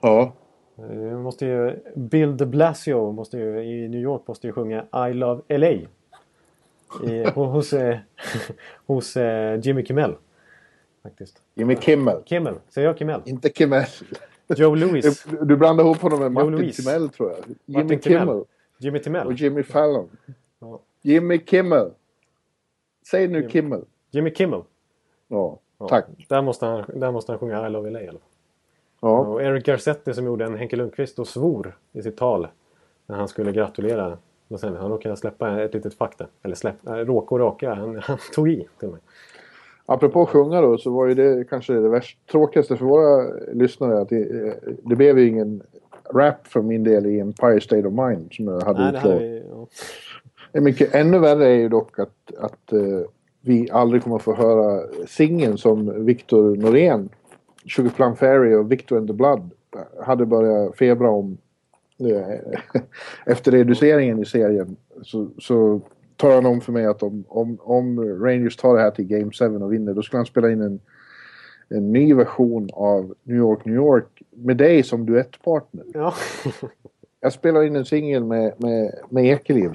[SPEAKER 3] Ja.
[SPEAKER 2] Eh, måste ju, Bill de Blasio måste ju, i New York måste ju sjunga I Love LA. I, hos eh, hos eh, Jimmy Kimmel. Faktiskt.
[SPEAKER 3] Jimmy Kimmel.
[SPEAKER 2] Kimmel, säger jag Kimmel?
[SPEAKER 3] Inte Kimmel.
[SPEAKER 2] Joe Louis.
[SPEAKER 3] Du, du blandar ihop honom med Martin
[SPEAKER 2] Louise.
[SPEAKER 3] Timell tror jag. Jimmy
[SPEAKER 2] Martin
[SPEAKER 3] Kimmel.
[SPEAKER 2] Timell. Jimmy Timell.
[SPEAKER 3] Och Jimmy Fallon.
[SPEAKER 2] Ja.
[SPEAKER 3] Jimmy Kimmel. Säg nu Kimmel.
[SPEAKER 2] Jimmy Kimmel.
[SPEAKER 3] Ja,
[SPEAKER 2] Ja.
[SPEAKER 3] tack.
[SPEAKER 2] Där måste, han, där måste han sjunga I Love LA i alla fall.
[SPEAKER 3] Ja.
[SPEAKER 2] Och Eric Garcetti som gjorde en Henke Lundqvist och svor i sitt tal när han skulle gratulera. Och sen, han råkade släppa ett litet där. Eller släpp, äh, råka och raka. Han, han tog i till med.
[SPEAKER 3] Apropå att sjunga då så var ju det kanske det värst tråkigaste för våra lyssnare att det, eh, det blev ju ingen rap för min del i Empire State of Mind som jag hade
[SPEAKER 2] Nej,
[SPEAKER 3] utlovat.
[SPEAKER 2] ja.
[SPEAKER 3] Mycket ännu värre är ju dock att, att uh, vi aldrig kommer få höra singeln som Victor Norén, Sugar Plum Fairy och Victor and the Blood hade börjat febra om uh, efter reduceringen i serien. Så, så tar han om för mig att om, om, om Rangers tar det här till Game 7 och vinner då ska han spela in en, en ny version av New York, New York med dig som duettpartner.
[SPEAKER 2] Ja.
[SPEAKER 3] Jag spelar in en singel med, med, med Ekeliv.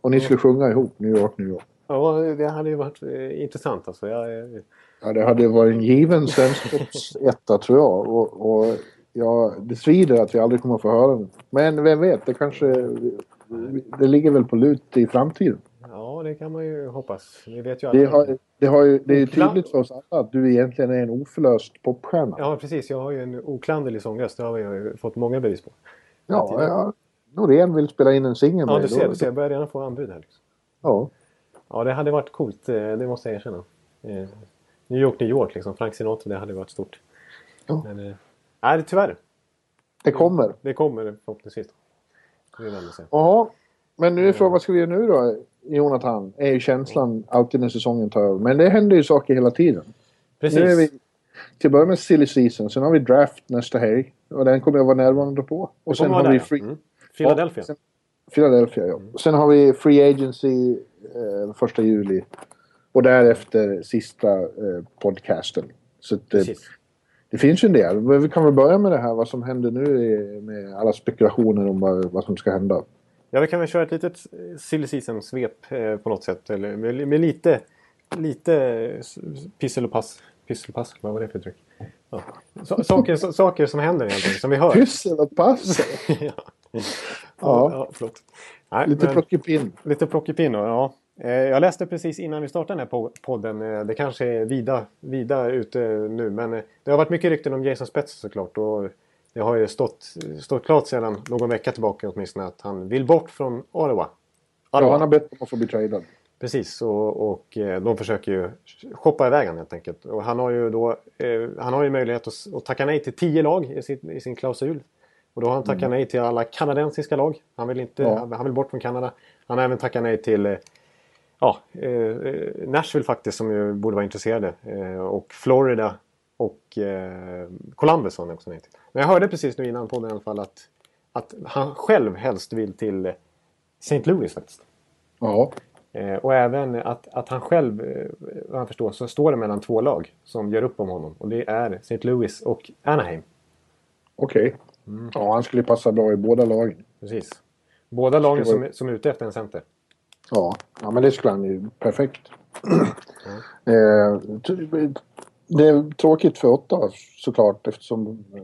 [SPEAKER 3] Och ni ska sjunga ihop New York, New York.
[SPEAKER 2] ja, det hade ju varit eh, intressant alltså. Jag,
[SPEAKER 3] Ja, det hade varit en given svensktoppsetta tror jag. Och, och ja, det svider att vi aldrig kommer att få höra den. Men vem vet, det kanske... Det ligger väl på lut i framtiden.
[SPEAKER 2] ja, det kan man ju hoppas. Vi vet ju
[SPEAKER 3] Det,
[SPEAKER 2] att...
[SPEAKER 3] har, det, har ju, det är ju tydligt för oss alla att du egentligen är en oförlöst popstjärna.
[SPEAKER 2] Ja, precis. Jag har ju en oklanderlig sångröst. Det har jag ju fått många bevis på.
[SPEAKER 3] Ja, ja. Norén vill spela in en singel
[SPEAKER 2] Ja,
[SPEAKER 3] med
[SPEAKER 2] du ser. Du ser jag börjar redan få anbud här. Liksom.
[SPEAKER 3] Ja.
[SPEAKER 2] Ja, det hade varit coolt. eh, Det måste jag erkänna. Eh, New York, New York liksom. Frank Sinatra, det hade varit stort.
[SPEAKER 3] Ja.
[SPEAKER 2] Men, eh, nej, tyvärr.
[SPEAKER 3] Det kommer.
[SPEAKER 2] Det kommer förhoppningsvis.
[SPEAKER 3] Ja, men nu är frågan vad ska vi göra nu då? Jonathan, är ju känslan alltid när säsongen tar över. Men det händer ju saker hela tiden.
[SPEAKER 2] Precis.
[SPEAKER 3] Nu är vi till att börja med silly season, sen har vi draft nästa helg. Och den kommer jag vara närvarande på. Och sen har
[SPEAKER 2] vara
[SPEAKER 3] vi
[SPEAKER 2] där,
[SPEAKER 3] free...
[SPEAKER 2] ja. Mm. Philadelphia.
[SPEAKER 3] Sen, Philadelphia, ja. Sen har vi free agency eh, första juli. Och därefter sista eh, podcasten. Så att, eh, det finns ju en del. Men vi kan väl börja med det här vad som händer nu med alla spekulationer om vad, vad som ska hända.
[SPEAKER 2] Ja, vi kan väl köra ett litet eh, silly season-svep eh, på något sätt. Eller med, med lite, lite pissel och pass. Pissel och pass, vad var det för uttryck? Ja. Saker, saker som händer egentligen, som vi hör.
[SPEAKER 3] Pyssel och pass!
[SPEAKER 2] ja.
[SPEAKER 3] Ja.
[SPEAKER 2] Ja, förlåt. Nej,
[SPEAKER 3] Lite plockepinn.
[SPEAKER 2] Lite plockepinn, ja. Eh, Jag läste precis innan vi startade den här po- podden. eh, Det kanske är vida, vida ute nu. Men eh, det har varit mycket rykten om Jason Spets såklart. Och det har ju stått, stått klart sedan någon vecka tillbaka åtminstone att han vill bort från Ottawa.
[SPEAKER 3] Ja, han har bett om att få bli tradad.
[SPEAKER 2] Precis, och, och de försöker ju shoppa iväg han helt enkelt. Och han har ju då han har ju möjlighet att, att tacka nej till tio lag i sin, i sin klausul. Och då har han tackat nej till alla kanadensiska lag. Han vill, inte,
[SPEAKER 3] Ja.
[SPEAKER 2] han, han vill bort från Kanada. Han har även tackat nej till eh, ja, eh, Nashville faktiskt som ju borde vara intresserade. Eh, och Florida och eh, Columbus sa han också nej till. Men jag hörde precis nu innan podden i alla fall att, att han själv helst vill till eh, St. Louis faktiskt.
[SPEAKER 3] Ja.
[SPEAKER 2] Eh, och även att, att han själv, vad jag förstår, så står det mellan två lag som gör upp om honom. Och det är St. Louis och Anaheim.
[SPEAKER 3] Okej.
[SPEAKER 2] Mm.
[SPEAKER 3] Ja, han skulle passa bra i båda lagen.
[SPEAKER 2] Precis. Båda lagen som, som är ute efter en center.
[SPEAKER 3] Ja, ja men det skulle han ju perfekt. Eh, t- det är tråkigt för åtta såklart eftersom eh,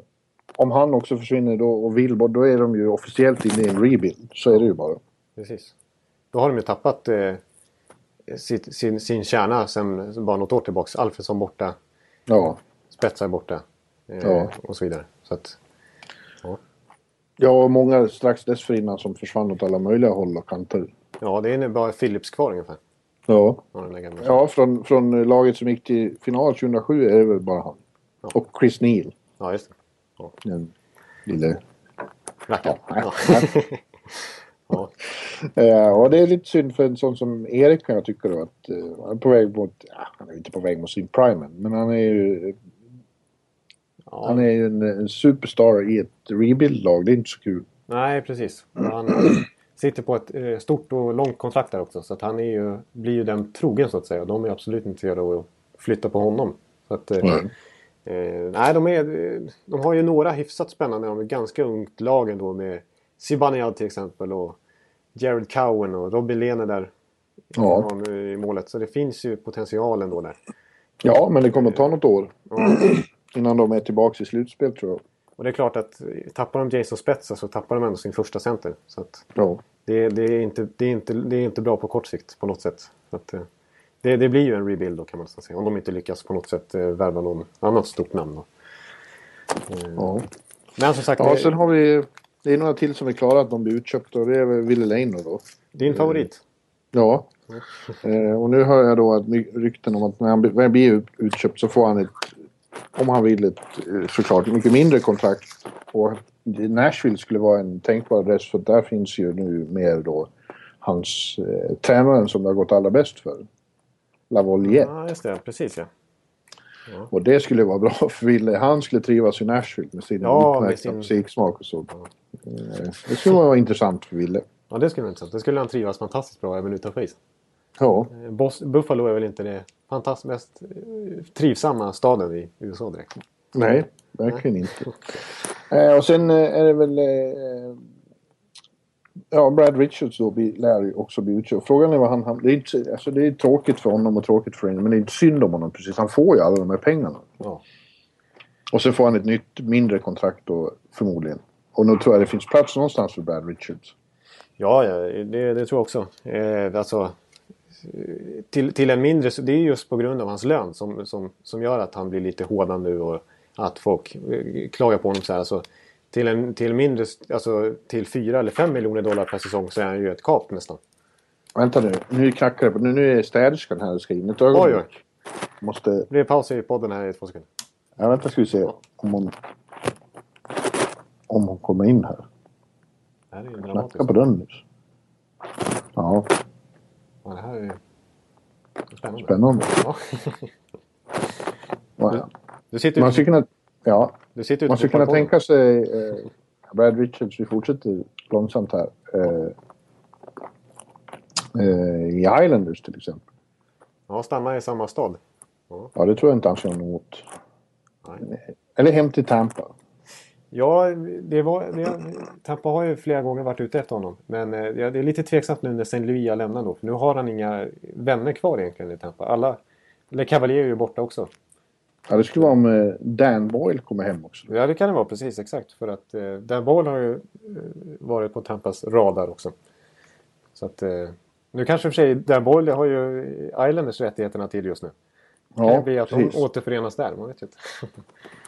[SPEAKER 3] om han också försvinner då och vill bort, då är de ju officiellt inne i en rebuild. Så är det ju bara.
[SPEAKER 2] Precis. Då har de ju tappat eh, sitt, sin, sin kärna sen bara något år tillbaks. Alfredsson borta,
[SPEAKER 3] Ja.
[SPEAKER 2] Spetsar borta eh,
[SPEAKER 3] Ja.
[SPEAKER 2] och så vidare. Så att,
[SPEAKER 3] Ja, och många strax dessförinnan som försvann åt alla möjliga håll och kanter.
[SPEAKER 2] ja, det är bara Philips kvar ungefär.
[SPEAKER 3] Ja. Ja, från, från laget som gick till final 2007 är det väl bara han.
[SPEAKER 2] Ja.
[SPEAKER 3] Och Chris Neal.
[SPEAKER 2] ja, just det.
[SPEAKER 3] Den lille...
[SPEAKER 2] Rackaren.
[SPEAKER 3] Ja,
[SPEAKER 2] Ja. ja.
[SPEAKER 3] Eh, och det är lite synd för en sån som Erik kan jag tycka då att eh, han är på väg mot... Ja, han är inte på väg mot sin prime men han är ju...
[SPEAKER 2] Ja.
[SPEAKER 3] Han är ju en, en superstar i ett rebuild-lag. Det är inte så kul.
[SPEAKER 2] Nej, precis. Han sitter på ett eh, stort och långt kontrakt där också. Så att han är ju, blir ju den trogen så att säga. De är absolut inte intresserade av att flytta på honom. Så att,
[SPEAKER 3] Nej.
[SPEAKER 2] eh, nej, de, är, de har ju några hyfsat spännande. De är ganska ungt lag ändå med Zibanejad till exempel. Och Jared Cowen och Robin Lehner där.
[SPEAKER 3] Ja.
[SPEAKER 2] I målet. Så det finns ju potential ändå där.
[SPEAKER 3] Ja, men det kommer att ta något år
[SPEAKER 2] Ja.
[SPEAKER 3] Innan de är tillbaka i slutspel tror jag.
[SPEAKER 2] Och det är klart att tappar de Jason Spetsa så tappar de ändå sin första center. Så att,
[SPEAKER 3] Ja.
[SPEAKER 2] det, det, är inte, det, är inte, det är inte bra på kort sikt på något sätt. Att, eh, det, det blir ju en rebuild då kan man säga. Om de inte lyckas på något sätt eh, värva någon annat stort namn. Då. Eh,
[SPEAKER 3] ja.
[SPEAKER 2] Men som sagt,
[SPEAKER 3] Ja,
[SPEAKER 2] det,
[SPEAKER 3] sen har vi... Det är några till som är klara att de blir utköpta och det är Ville Leino då.
[SPEAKER 2] din favorit.
[SPEAKER 3] Ja. Och nu hör jag då att rykten om att när han blir- blir ut- utköpt så får han ett, om han vill, ett eh, såklart mycket mindre kontrakt. Och Nashville skulle vara en tänkbar adress för där finns ju nu mer då hans eh, tränaren som det har gått allra bäst för. Lavolier.
[SPEAKER 2] Ja, just det. Precis ja.
[SPEAKER 3] Och det skulle vara bra för Ville. Han skulle trivas i Nashville med sin
[SPEAKER 2] Ja,
[SPEAKER 3] utmärkta
[SPEAKER 2] sin-
[SPEAKER 3] musiksmak och så. Eh, Det skulle vara intressant för Ville.
[SPEAKER 2] Ja, det skulle vara intressant. Det skulle han trivas fantastiskt bra även utanför isen.
[SPEAKER 3] Ja,
[SPEAKER 2] Eh, Buffalo är väl inte det fantastiskt mest eh, trivsamma staden i USA direkt.
[SPEAKER 3] nej, verkligen inte. Eh, och sen eh, är det väl... Eh, ja, Brad Richards då lär ju också bli utköpt. Frågan är vad han... han det, är inte, alltså det är tråkigt för honom och tråkigt för henne. Men det är inte synd om honom precis. Han får ju alla de här pengarna.
[SPEAKER 2] Ja.
[SPEAKER 3] Och så får han ett nytt mindre kontrakt då förmodligen. Och nu tror jag det finns plats någonstans för Brad Richards.
[SPEAKER 2] Ja, ja det, det tror jag också. Eh, alltså, eh, till, till en mindre... Det är just på grund av hans lön som, som, som gör att han blir lite hårdad nu och att folk eh, klagar på honom så här. Alltså, till en till mindre... Alltså till 4 eller 5 miljoner dollar per säsong så är han ju ett kap nästan.
[SPEAKER 3] Vänta nu, nu knackar det på. Nu, nu är städerskan här och ska in. Ett ögonblick.
[SPEAKER 2] Oj, oj.
[SPEAKER 3] Måste...
[SPEAKER 2] Det blir paus i podden här i två sekunder.
[SPEAKER 3] Ja, vänta ska vi se om hon... Om hon kommer in här.
[SPEAKER 2] Det här är ju
[SPEAKER 3] Knacka
[SPEAKER 2] dramatiskt.
[SPEAKER 3] på dörren nyss. Ja,
[SPEAKER 2] Ja, det här är spännande.
[SPEAKER 3] spännande.
[SPEAKER 2] Ja.
[SPEAKER 3] Ja,
[SPEAKER 2] Du sitter
[SPEAKER 3] Man skulle kunna... Ja,
[SPEAKER 2] du sitter
[SPEAKER 3] man skulle kunna tänka sig... Eh, Brad Richards, vi fortsätter långsamt här. Eh, eh, I Islanders till exempel.
[SPEAKER 2] Ja, stanna i samma stad.
[SPEAKER 3] Ja, det tror jag inte han känner något emot.
[SPEAKER 2] Nej.
[SPEAKER 3] Eller hem till Tampa.
[SPEAKER 2] Ja, det var, det, Tampa har ju flera gånger varit ute efter honom. Men eh, det är lite tveksamt nu när St. Louis har lämnat då. För nu har han inga vänner kvar egentligen i Tampa. Alla... Eller Cavalier är ju borta också.
[SPEAKER 3] Ja, det skulle vara om eh, Dan Boyle kommer hem också.
[SPEAKER 2] Ja, det kan det vara precis exakt. För att eh, Dan Boyle har ju eh, varit på Tampas radar också. Så att... Eh, nu kanske för sig Dan Boyle har ju Islanders rättigheterna till just nu. Det kan
[SPEAKER 3] Ja,
[SPEAKER 2] bli att
[SPEAKER 3] precis.
[SPEAKER 2] de återförenas där. Man vet ju inte.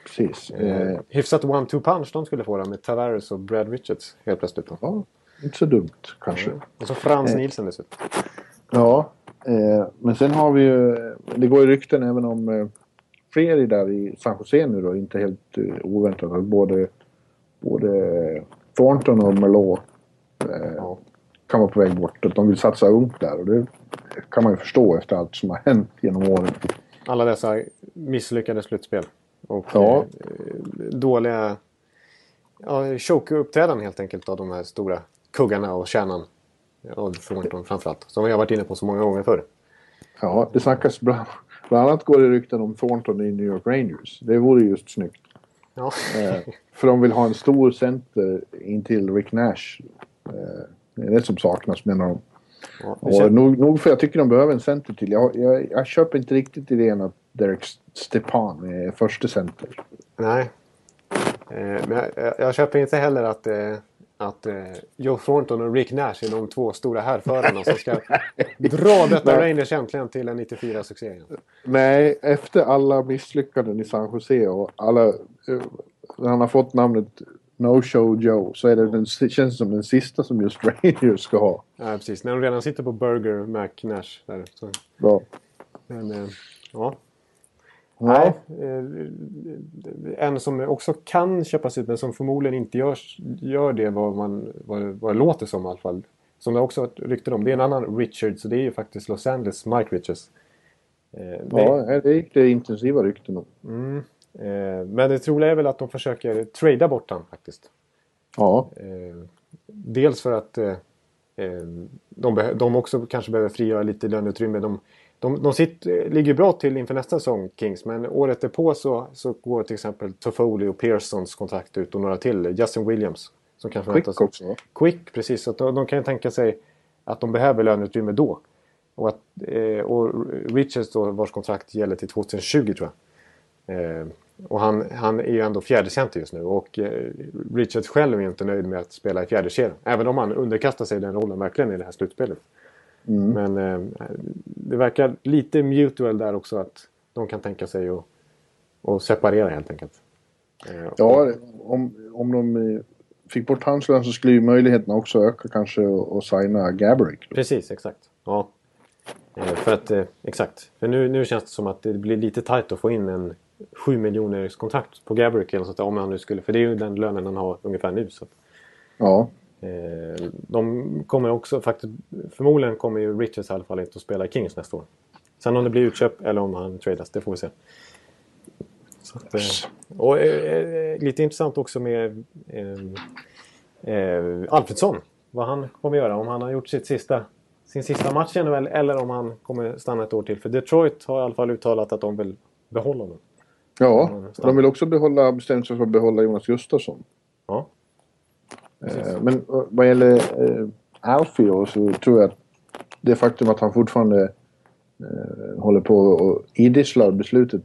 [SPEAKER 3] precis.
[SPEAKER 2] Eh,
[SPEAKER 3] Eh,
[SPEAKER 2] hyfsat one-two punch de skulle få då med Tavares och Brad Richards helt plötsligt. Då.
[SPEAKER 3] ja, inte så dumt kanske.
[SPEAKER 2] Och så Frans
[SPEAKER 3] Eh.
[SPEAKER 2] Nielsen dessutom.
[SPEAKER 3] Ja, eh, men sen har vi ju... Det går ju rykten även om eh, fler där i San Jose nu då, inte helt eh, oväntat. Att både, både Thornton och Merlot eh,
[SPEAKER 2] Ja.
[SPEAKER 3] kan vara på väg bort. Att de vill satsa ungt där och det kan man ju förstå efter allt som har hänt genom åren.
[SPEAKER 2] Alla dessa misslyckade slutspel. Och
[SPEAKER 3] Ja.
[SPEAKER 2] eh, dåliga ja, choke-uppträdanden helt enkelt av de här stora kuggarna och kärnan. Av Thornton framförallt. Som vi har varit inne på så många gånger förr.
[SPEAKER 3] Ja, det snackas bland, bland annat går det rykten om Thornton i New York Rangers. Det vore just snyggt.
[SPEAKER 2] Ja.
[SPEAKER 3] Eh, för de vill ha en stor center intill Rick Nash. Eh, det är det som saknas menar de. Och
[SPEAKER 2] känns-
[SPEAKER 3] nog, nog för jag tycker de behöver en center till. Jag, jag, jag köper inte riktigt idén att Derek Stepan är första center.
[SPEAKER 2] Nej. Eh, men jag, jag, köper inte heller att, eh, att eh, Joe Thornton och Rick Nash är de två stora härförarna som ska dra detta. Rangers äntligen till en 94-succé. igen.
[SPEAKER 3] Nej, efter alla misslyckanden i San Jose och alla... eh, han har fått namnet No Show Joe så är det den, känns som den sista som just Rangers ska ha.
[SPEAKER 2] Ja, precis. När de redan sitter på Burger Mac Nash. Där, så.
[SPEAKER 3] Bra.
[SPEAKER 2] Men, eh, ja.
[SPEAKER 3] Ja.
[SPEAKER 2] Eh, en som också kan köpas ut men som förmodligen inte gör, gör det vad, man, vad, vad det låter som i alla fall. Som det också varit rykten om. Det är en annan Richards och det är ju faktiskt Los Angeles Mike Richards. Eh, det-
[SPEAKER 3] Ja, det gick det intensiva rykten om.
[SPEAKER 2] Mm. Eh, men det troliga är väl att de försöker trada bort han faktiskt.
[SPEAKER 3] Ja,
[SPEAKER 2] Eh, dels för att eh, de, också kanske behöver frigöra lite löneutrymme. De, de, de sitt, eh, ligger bra till inför nästa säsong, Kings. Men året därpå så, så går till exempel Toffoli och Pearsons kontrakt ut och några till. Justin Williams. Som kan
[SPEAKER 3] Quick också. va?
[SPEAKER 2] Quick, precis. Så de, de kan ju tänka sig att de behöver löneutrymme då. Och, att, eh, och Richards då, vars kontrakt gäller till 2020 tror jag. Eh, och han, han är ju ändå fjärde center just nu och eh, Richards själv är inte nöjd med att spela i fjärde kedjan. Även om han underkastar sig den rollen verkligen i det här slutspelet. Men eh, det verkar lite mutual där också att de kan tänka sig att, att separera helt enkelt. Eh,
[SPEAKER 3] Ja, om, om de eh, fick bort hans lön så skulle ju möjligheterna också öka kanske och signa Gabrick.
[SPEAKER 2] Precis, exakt. Ja. Eh, för att, exakt. För nu, nu känns det som att det blir lite tajt att få in en 7 miljoners kontrakt på Gabrick eller sånt där, om han nu skulle. För det är ju den lönen han har ungefär nu. Så.
[SPEAKER 3] Ja,
[SPEAKER 2] Eh, de kommer också, faktiskt, förmodligen kommer ju Richards i alla fall inte att spela i Kings nästa år. Sen om det blir utköp eller om han tradas, det får vi se. Att, eh, och eh, lite intressant också med Alfredsson. Vad han kommer göra. Om han har gjort sitt sista, sin sista match i NHL eller om han kommer stanna ett år till. För Detroit har i alla fall uttalat att de vill behålla honom.
[SPEAKER 3] Ja, de vill också behålla, bestämt sig för att behålla Jonas Gustafsson.
[SPEAKER 2] Ja.
[SPEAKER 3] Eh, men vad gäller eh, Alfie då, så tror jag att det faktum att han fortfarande eh, håller på och idisslar beslutet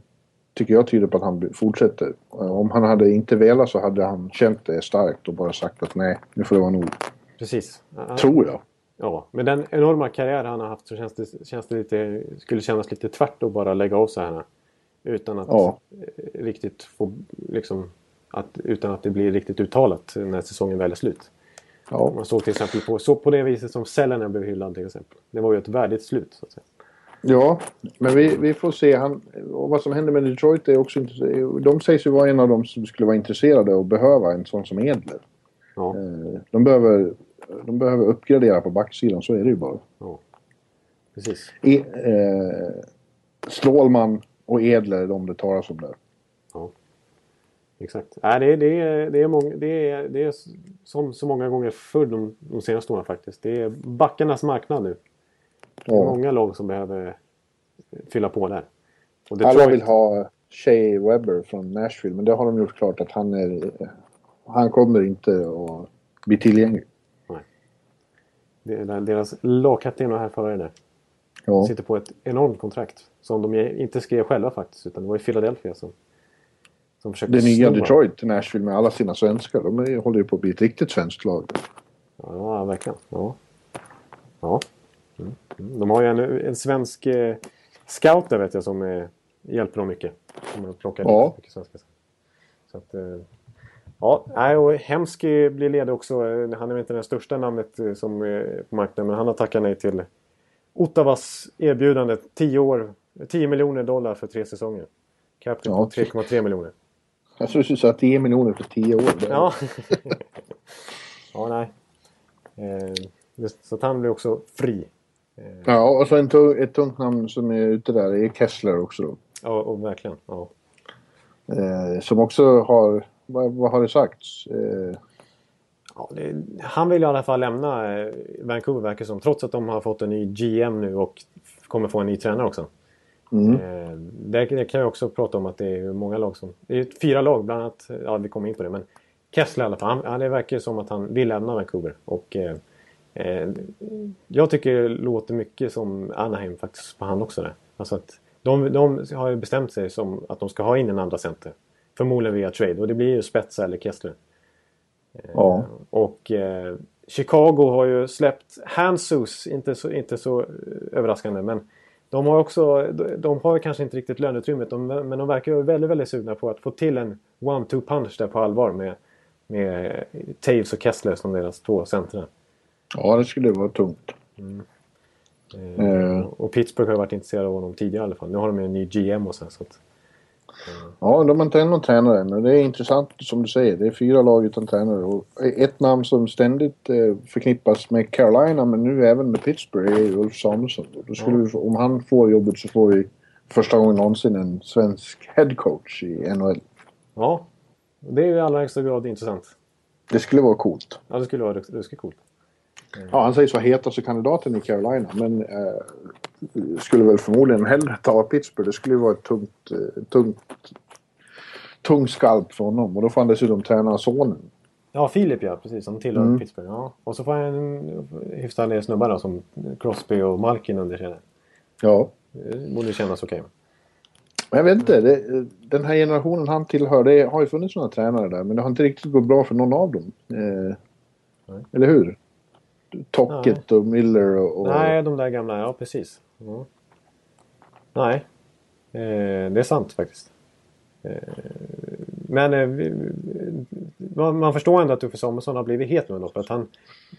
[SPEAKER 3] tycker jag tyder på att han fortsätter. Om han hade inte velat så hade han känt det starkt och bara sagt att nej, nu får det vara nog.
[SPEAKER 2] Precis.
[SPEAKER 3] Tror jag.
[SPEAKER 2] Ja, med den enorma karriär han har haft så känns det, känns det lite, skulle kännas lite tvärt att bara lägga av så här. Utan att
[SPEAKER 3] Ja.
[SPEAKER 2] riktigt få, liksom, att, utan att det blir riktigt uttalat när säsongen väl är slut.
[SPEAKER 3] Ja.
[SPEAKER 2] Man såg till exempel på, så på det viset som Sellener blev hyllad till exempel. Det var ju ett värdigt slut. Så att säga.
[SPEAKER 3] Ja, men vi, vi får se. Han, och vad som händer med Detroit är också. De sägs ju vara en av de som skulle vara intresserade och behöva en sån som Edler.
[SPEAKER 2] Ja,
[SPEAKER 3] Eh, De behöver, de behöver uppgradera på backsidan, så är det ju bara.
[SPEAKER 2] ja. Precis.
[SPEAKER 3] E, eh, Strålman och Edler är de det talas om där.
[SPEAKER 2] Ja. Exakt. Nej, det, är- det, är, det, är många, det, är, det är som så många gånger förr de, de senaste åren faktiskt. Det är backarnas marknad nu. Det är
[SPEAKER 3] Ja.
[SPEAKER 2] många lag som behöver fylla på där. Och
[SPEAKER 3] Alla vill ha Shea Webber från Nashville, men det har de gjort klart att han är... Han kommer inte att bli tillgänglig.
[SPEAKER 2] Det är deras lagkapten och härförare där.
[SPEAKER 3] Ja.
[SPEAKER 2] Sitter på ett enormt kontrakt. Som de inte skrev själva faktiskt. Utan det var ju Philadelphia som, som försökte
[SPEAKER 3] Det nya Detroit, Nashville med alla sina svenskar, de är, håller ju på att bli ett riktigt svenskt lag.
[SPEAKER 2] Ja, verkligen. Ja. ja. Mm. Mm. De har ju en, en svensk eh, scout där vet jag som eh, hjälper dem mycket. Som har plockat
[SPEAKER 3] Ja.
[SPEAKER 2] mycket svenska. Så att, eh, ja, och Hemsky blir ledig också. Eh, Han är väl inte det största namnet eh, som är på marknaden men han har tackat nej till Ottawas erbjudande. 10 år, 10 miljoner dollar för tre säsonger. Captain
[SPEAKER 3] Ja.
[SPEAKER 2] på 3,3 miljoner.
[SPEAKER 3] Jag tror du sa 10 miljoner för 10 år.
[SPEAKER 2] Ja. ja, nej. Eh, just, så att han blir också fri.
[SPEAKER 3] ja, och så en tung, ett tungt namn som är ute där är Kessler också då.
[SPEAKER 2] Ja, och verkligen. Ja.
[SPEAKER 3] Eh, som också har, vad, vad har det sagts? Eh,
[SPEAKER 2] Ja, det, han vill i alla fall lämna eh, Vancouver verkar som. Trots att de har fått en ny GM nu och kommer få en ny tränare också.
[SPEAKER 3] mm.
[SPEAKER 2] Eh, det, det kan jag också prata om att det är många lag som... Det är fyra lag bland annat. Ja, vi kommer in på det. Men Kessler i alla fall. Han, det verkar som att han vill lämna Vancouver. Och eh, eh, jag tycker det låter mycket som Anaheim faktiskt på han också där. Alltså att de, de har ju bestämt sig som att de ska ha in en andra center. Förmodligen via trade. Och det blir ju Spetsa eller Kessler.
[SPEAKER 3] Ja.
[SPEAKER 2] Och eh, Chicago har ju släppt Hansus, inte så, inte så eh, överraskande. Men de har också, de, har kanske inte riktigt löneutrymmet. De, men de verkar ju väldigt, väldigt sugna på att få till en one-two punch där på allvar. Med, med Taves och Kessler som deras två centra.
[SPEAKER 3] ja, det skulle vara tungt.
[SPEAKER 2] Eh,
[SPEAKER 3] Eh.
[SPEAKER 2] Och Pittsburgh har varit intresserade av honom tidigare i alla fall. Nu har de ju en ny GM och så. så att,
[SPEAKER 3] Ja, de har inte än någon tränare än. Det är intressant som du säger. Det är fyra lag utan tränare. Och ett namn som ständigt eh, förknippas med Carolina men nu även med Pittsburgh är Ulf Samuelsson. Då skulle vi, om han får jobbet så får vi första gången någonsin en svensk headcoach i NHL.
[SPEAKER 2] ja, det är ju i allra högsta grad intressant.
[SPEAKER 3] Det skulle vara coolt.
[SPEAKER 2] Ja, det skulle vara ruskigt coolt.
[SPEAKER 3] Ja, han sägs vara hetaste kandidaten i Carolina men eh, skulle väl förmodligen hellre ta Pittsburgh. Det skulle ju vara ett tungt, eh, tungt, tung skalp för honom. Och då får han dessutom träna sonen.
[SPEAKER 2] Ja, Filip ja, precis. Som tillhör
[SPEAKER 3] Mm.
[SPEAKER 2] Pittsburgh. Ja. Och så får han en hyfsad del snubbar då, som Crosby och Malkin under sig.
[SPEAKER 3] Ja.
[SPEAKER 2] Det borde kännas okej.
[SPEAKER 3] Men jag vet inte. Det, den här generationen han tillhör, det har ju funnits några tränare där men det har inte riktigt gått bra för någon av dem. Eh, eller hur? Tocket och Miller och... och
[SPEAKER 2] Nej, de där gamla. Ja, precis. Ja. Nej. Eh, det är sant faktiskt. Eh, men eh, vi, man, man förstår ändå att Uffe Samuelsson har blivit het nu ändå. För att han,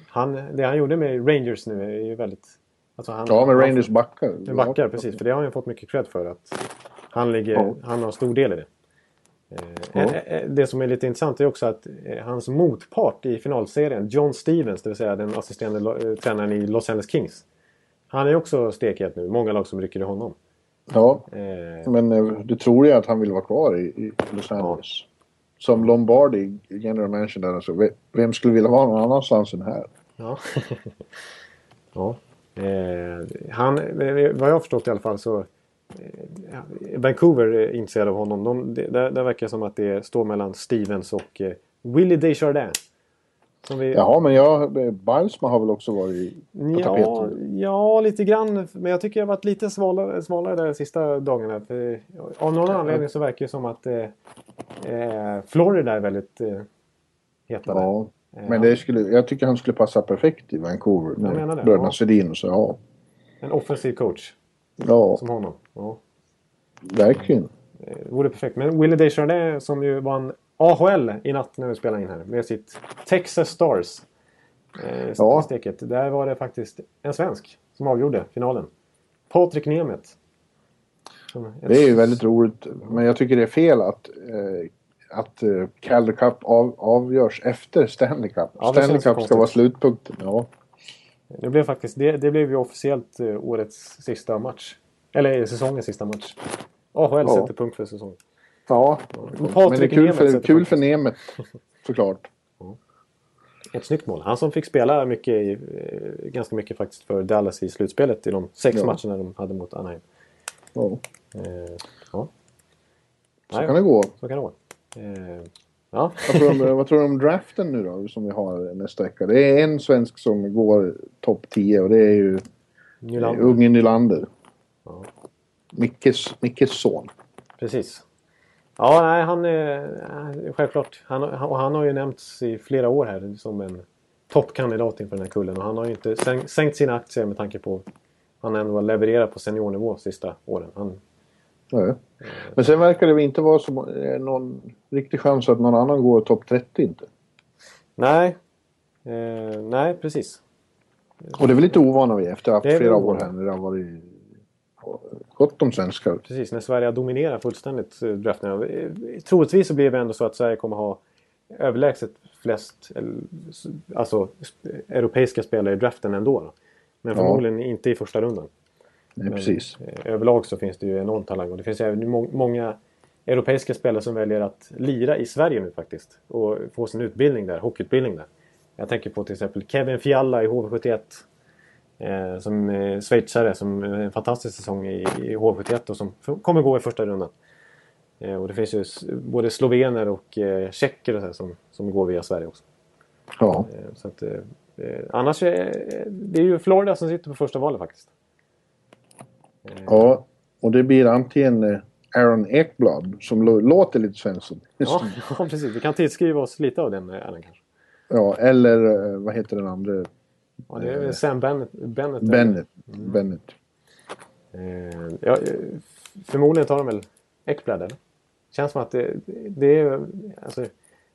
[SPEAKER 2] han, det han gjorde med Rangers nu är ju väldigt... Alltså han,
[SPEAKER 3] Ja, med
[SPEAKER 2] han-
[SPEAKER 3] Rangers backar.
[SPEAKER 2] Backar, precis. För det har han ju fått mycket cred för. att Han, ligger,
[SPEAKER 3] Ja.
[SPEAKER 2] han har stor del i det. Eh, eh, eh, Det som är lite intressant är också att hans motpart i finalserien, John Stevens, det vill säga den assisterande tränaren i Los Angeles Kings. Han är också stekhet nu. Många lag som rycker i honom.
[SPEAKER 3] Ja,
[SPEAKER 2] Eh,
[SPEAKER 3] men du tror ju att han vill vara kvar i, i Los Angeles. Som Lombardi, general manager där. Alltså, ve- vem skulle vilja vara någon annanstans än här?
[SPEAKER 2] Ja. ja. Eh, han, vad jag har förstått i alla fall så Vancouver är intresserade av honom. De, det, där, där verkar det som att det står mellan Stevens och eh, Willie Desjardins. Som vi,
[SPEAKER 3] Jaha, men jag, eh, Bilesma har väl också varit på
[SPEAKER 2] ja,
[SPEAKER 3] tapeten?
[SPEAKER 2] ja, lite grann. Men jag tycker jag varit lite smalare, smalare där de sista dagarna. För, av någon anledning så verkar det som att eh, eh, Florida är väldigt eh, heta där.
[SPEAKER 3] Ja, men det skulle, jag tycker han skulle passa perfekt i Vancouver.
[SPEAKER 2] Jag menar det,
[SPEAKER 3] bröderna
[SPEAKER 2] ja.
[SPEAKER 3] Sedin och så. Ja,
[SPEAKER 2] En offensiv coach
[SPEAKER 3] ja
[SPEAKER 2] som honom. Ja.
[SPEAKER 3] verkligen.
[SPEAKER 2] Det vore perfekt. Men Willie Desjardins som ju vann AHL i natt när vi spelade in här med sitt Texas Stars. Eh,
[SPEAKER 3] Ja.
[SPEAKER 2] steket. Där var det faktiskt en svensk som avgjorde finalen. Patrik Nemeth.
[SPEAKER 3] Det är ju väldigt roligt. Men jag tycker det är fel att, eh, att eh, Calder Cup av, avgörs efter Stanley Cup.
[SPEAKER 2] Ja,
[SPEAKER 3] Stanley Cup ska vara slutpunkten. Ja.
[SPEAKER 2] Det blev faktiskt det, det blev ju officiellt eh, årets sista match. Eller säsongens sista match. AHL
[SPEAKER 3] Ja.
[SPEAKER 2] sätter punkt för säsongen.
[SPEAKER 3] ja. Men det är kul för, kul för Nemeth. Såklart.
[SPEAKER 2] Ett snyggt mål. Han som fick spela mycket, i- eh, ganska mycket faktiskt för Dallas i slutspelet i de sex
[SPEAKER 3] Ja.
[SPEAKER 2] matcherna de hade mot Anaheim.
[SPEAKER 3] Ja.
[SPEAKER 2] Eh, ja.
[SPEAKER 3] Så
[SPEAKER 2] Nej,
[SPEAKER 3] kan det gå.
[SPEAKER 2] Så kan det vara. Eh, ja.
[SPEAKER 3] Vad tror, du om, vad tror du om draften nu då, som vi har nästa vecka? Det är en svensk som går topp 10 och det är ju
[SPEAKER 2] Nylander.
[SPEAKER 3] Unge Nylander.
[SPEAKER 2] Ja.
[SPEAKER 3] Mickes, Mickes son.
[SPEAKER 2] Precis. Ja, nej, han är eh, självklart. Han, och han har ju nämnts i flera år här som en toppkandidat inför den här kullen. Och han har ju inte sänk, sänkt sina aktier med tanke på han ändå har levererat på seniornivå sista åren. Han,
[SPEAKER 3] Ja. Men sen verkar det inte vara så, eh, någon riktig chans att någon annan går topp 30 inte.
[SPEAKER 2] nej, eh, nej precis.
[SPEAKER 3] Och det är väl lite ovana vi efter att haft flera år här när det har varit gott om svenskar.
[SPEAKER 2] Precis, när Sverige har dominerat fullständigt eh, draften. Eh, Troligtvis så blir det ändå så att Sverige kommer ha överlägset flest s- alltså, europeiska spelare i draften ändå. Då. Men
[SPEAKER 3] Ja.
[SPEAKER 2] förmodligen inte i första rundan.
[SPEAKER 3] Nej, precis.
[SPEAKER 2] eh, Överlag så finns det ju enorm talang och det finns även må- många europeiska spelare som väljer att lira i Sverige nu faktiskt. Och få sin utbildning där, hockeyutbildning där. Jag tänker på till exempel Kevin Fialla i HV71. Eh, som eh, schweizare som eh, en fantastisk säsong i, i HV71 och som kommer gå i första rundan. Eh, och det finns ju både slovener och eh, tjecker och så här som, som går via Sverige också.
[SPEAKER 3] Ja.
[SPEAKER 2] Eh, så att, eh, eh, annars är det är ju Florida som sitter på första valet faktiskt.
[SPEAKER 3] Ja. Och det blir antingen Aaron Ekblad som lå- låter lite Svensson.
[SPEAKER 2] Ja, ja, precis. Vi kan tillskriva oss lite av den äran kanske.
[SPEAKER 3] Ja, eller vad heter den andra?
[SPEAKER 2] Ja, det är väl Sam Bennett. Bennett,
[SPEAKER 3] Bennett.
[SPEAKER 2] Mm.
[SPEAKER 3] Bennett.
[SPEAKER 2] Eh, ja, eh, förmodligen tar de väl Ekblad eller? Känns som att det, det är... Alltså,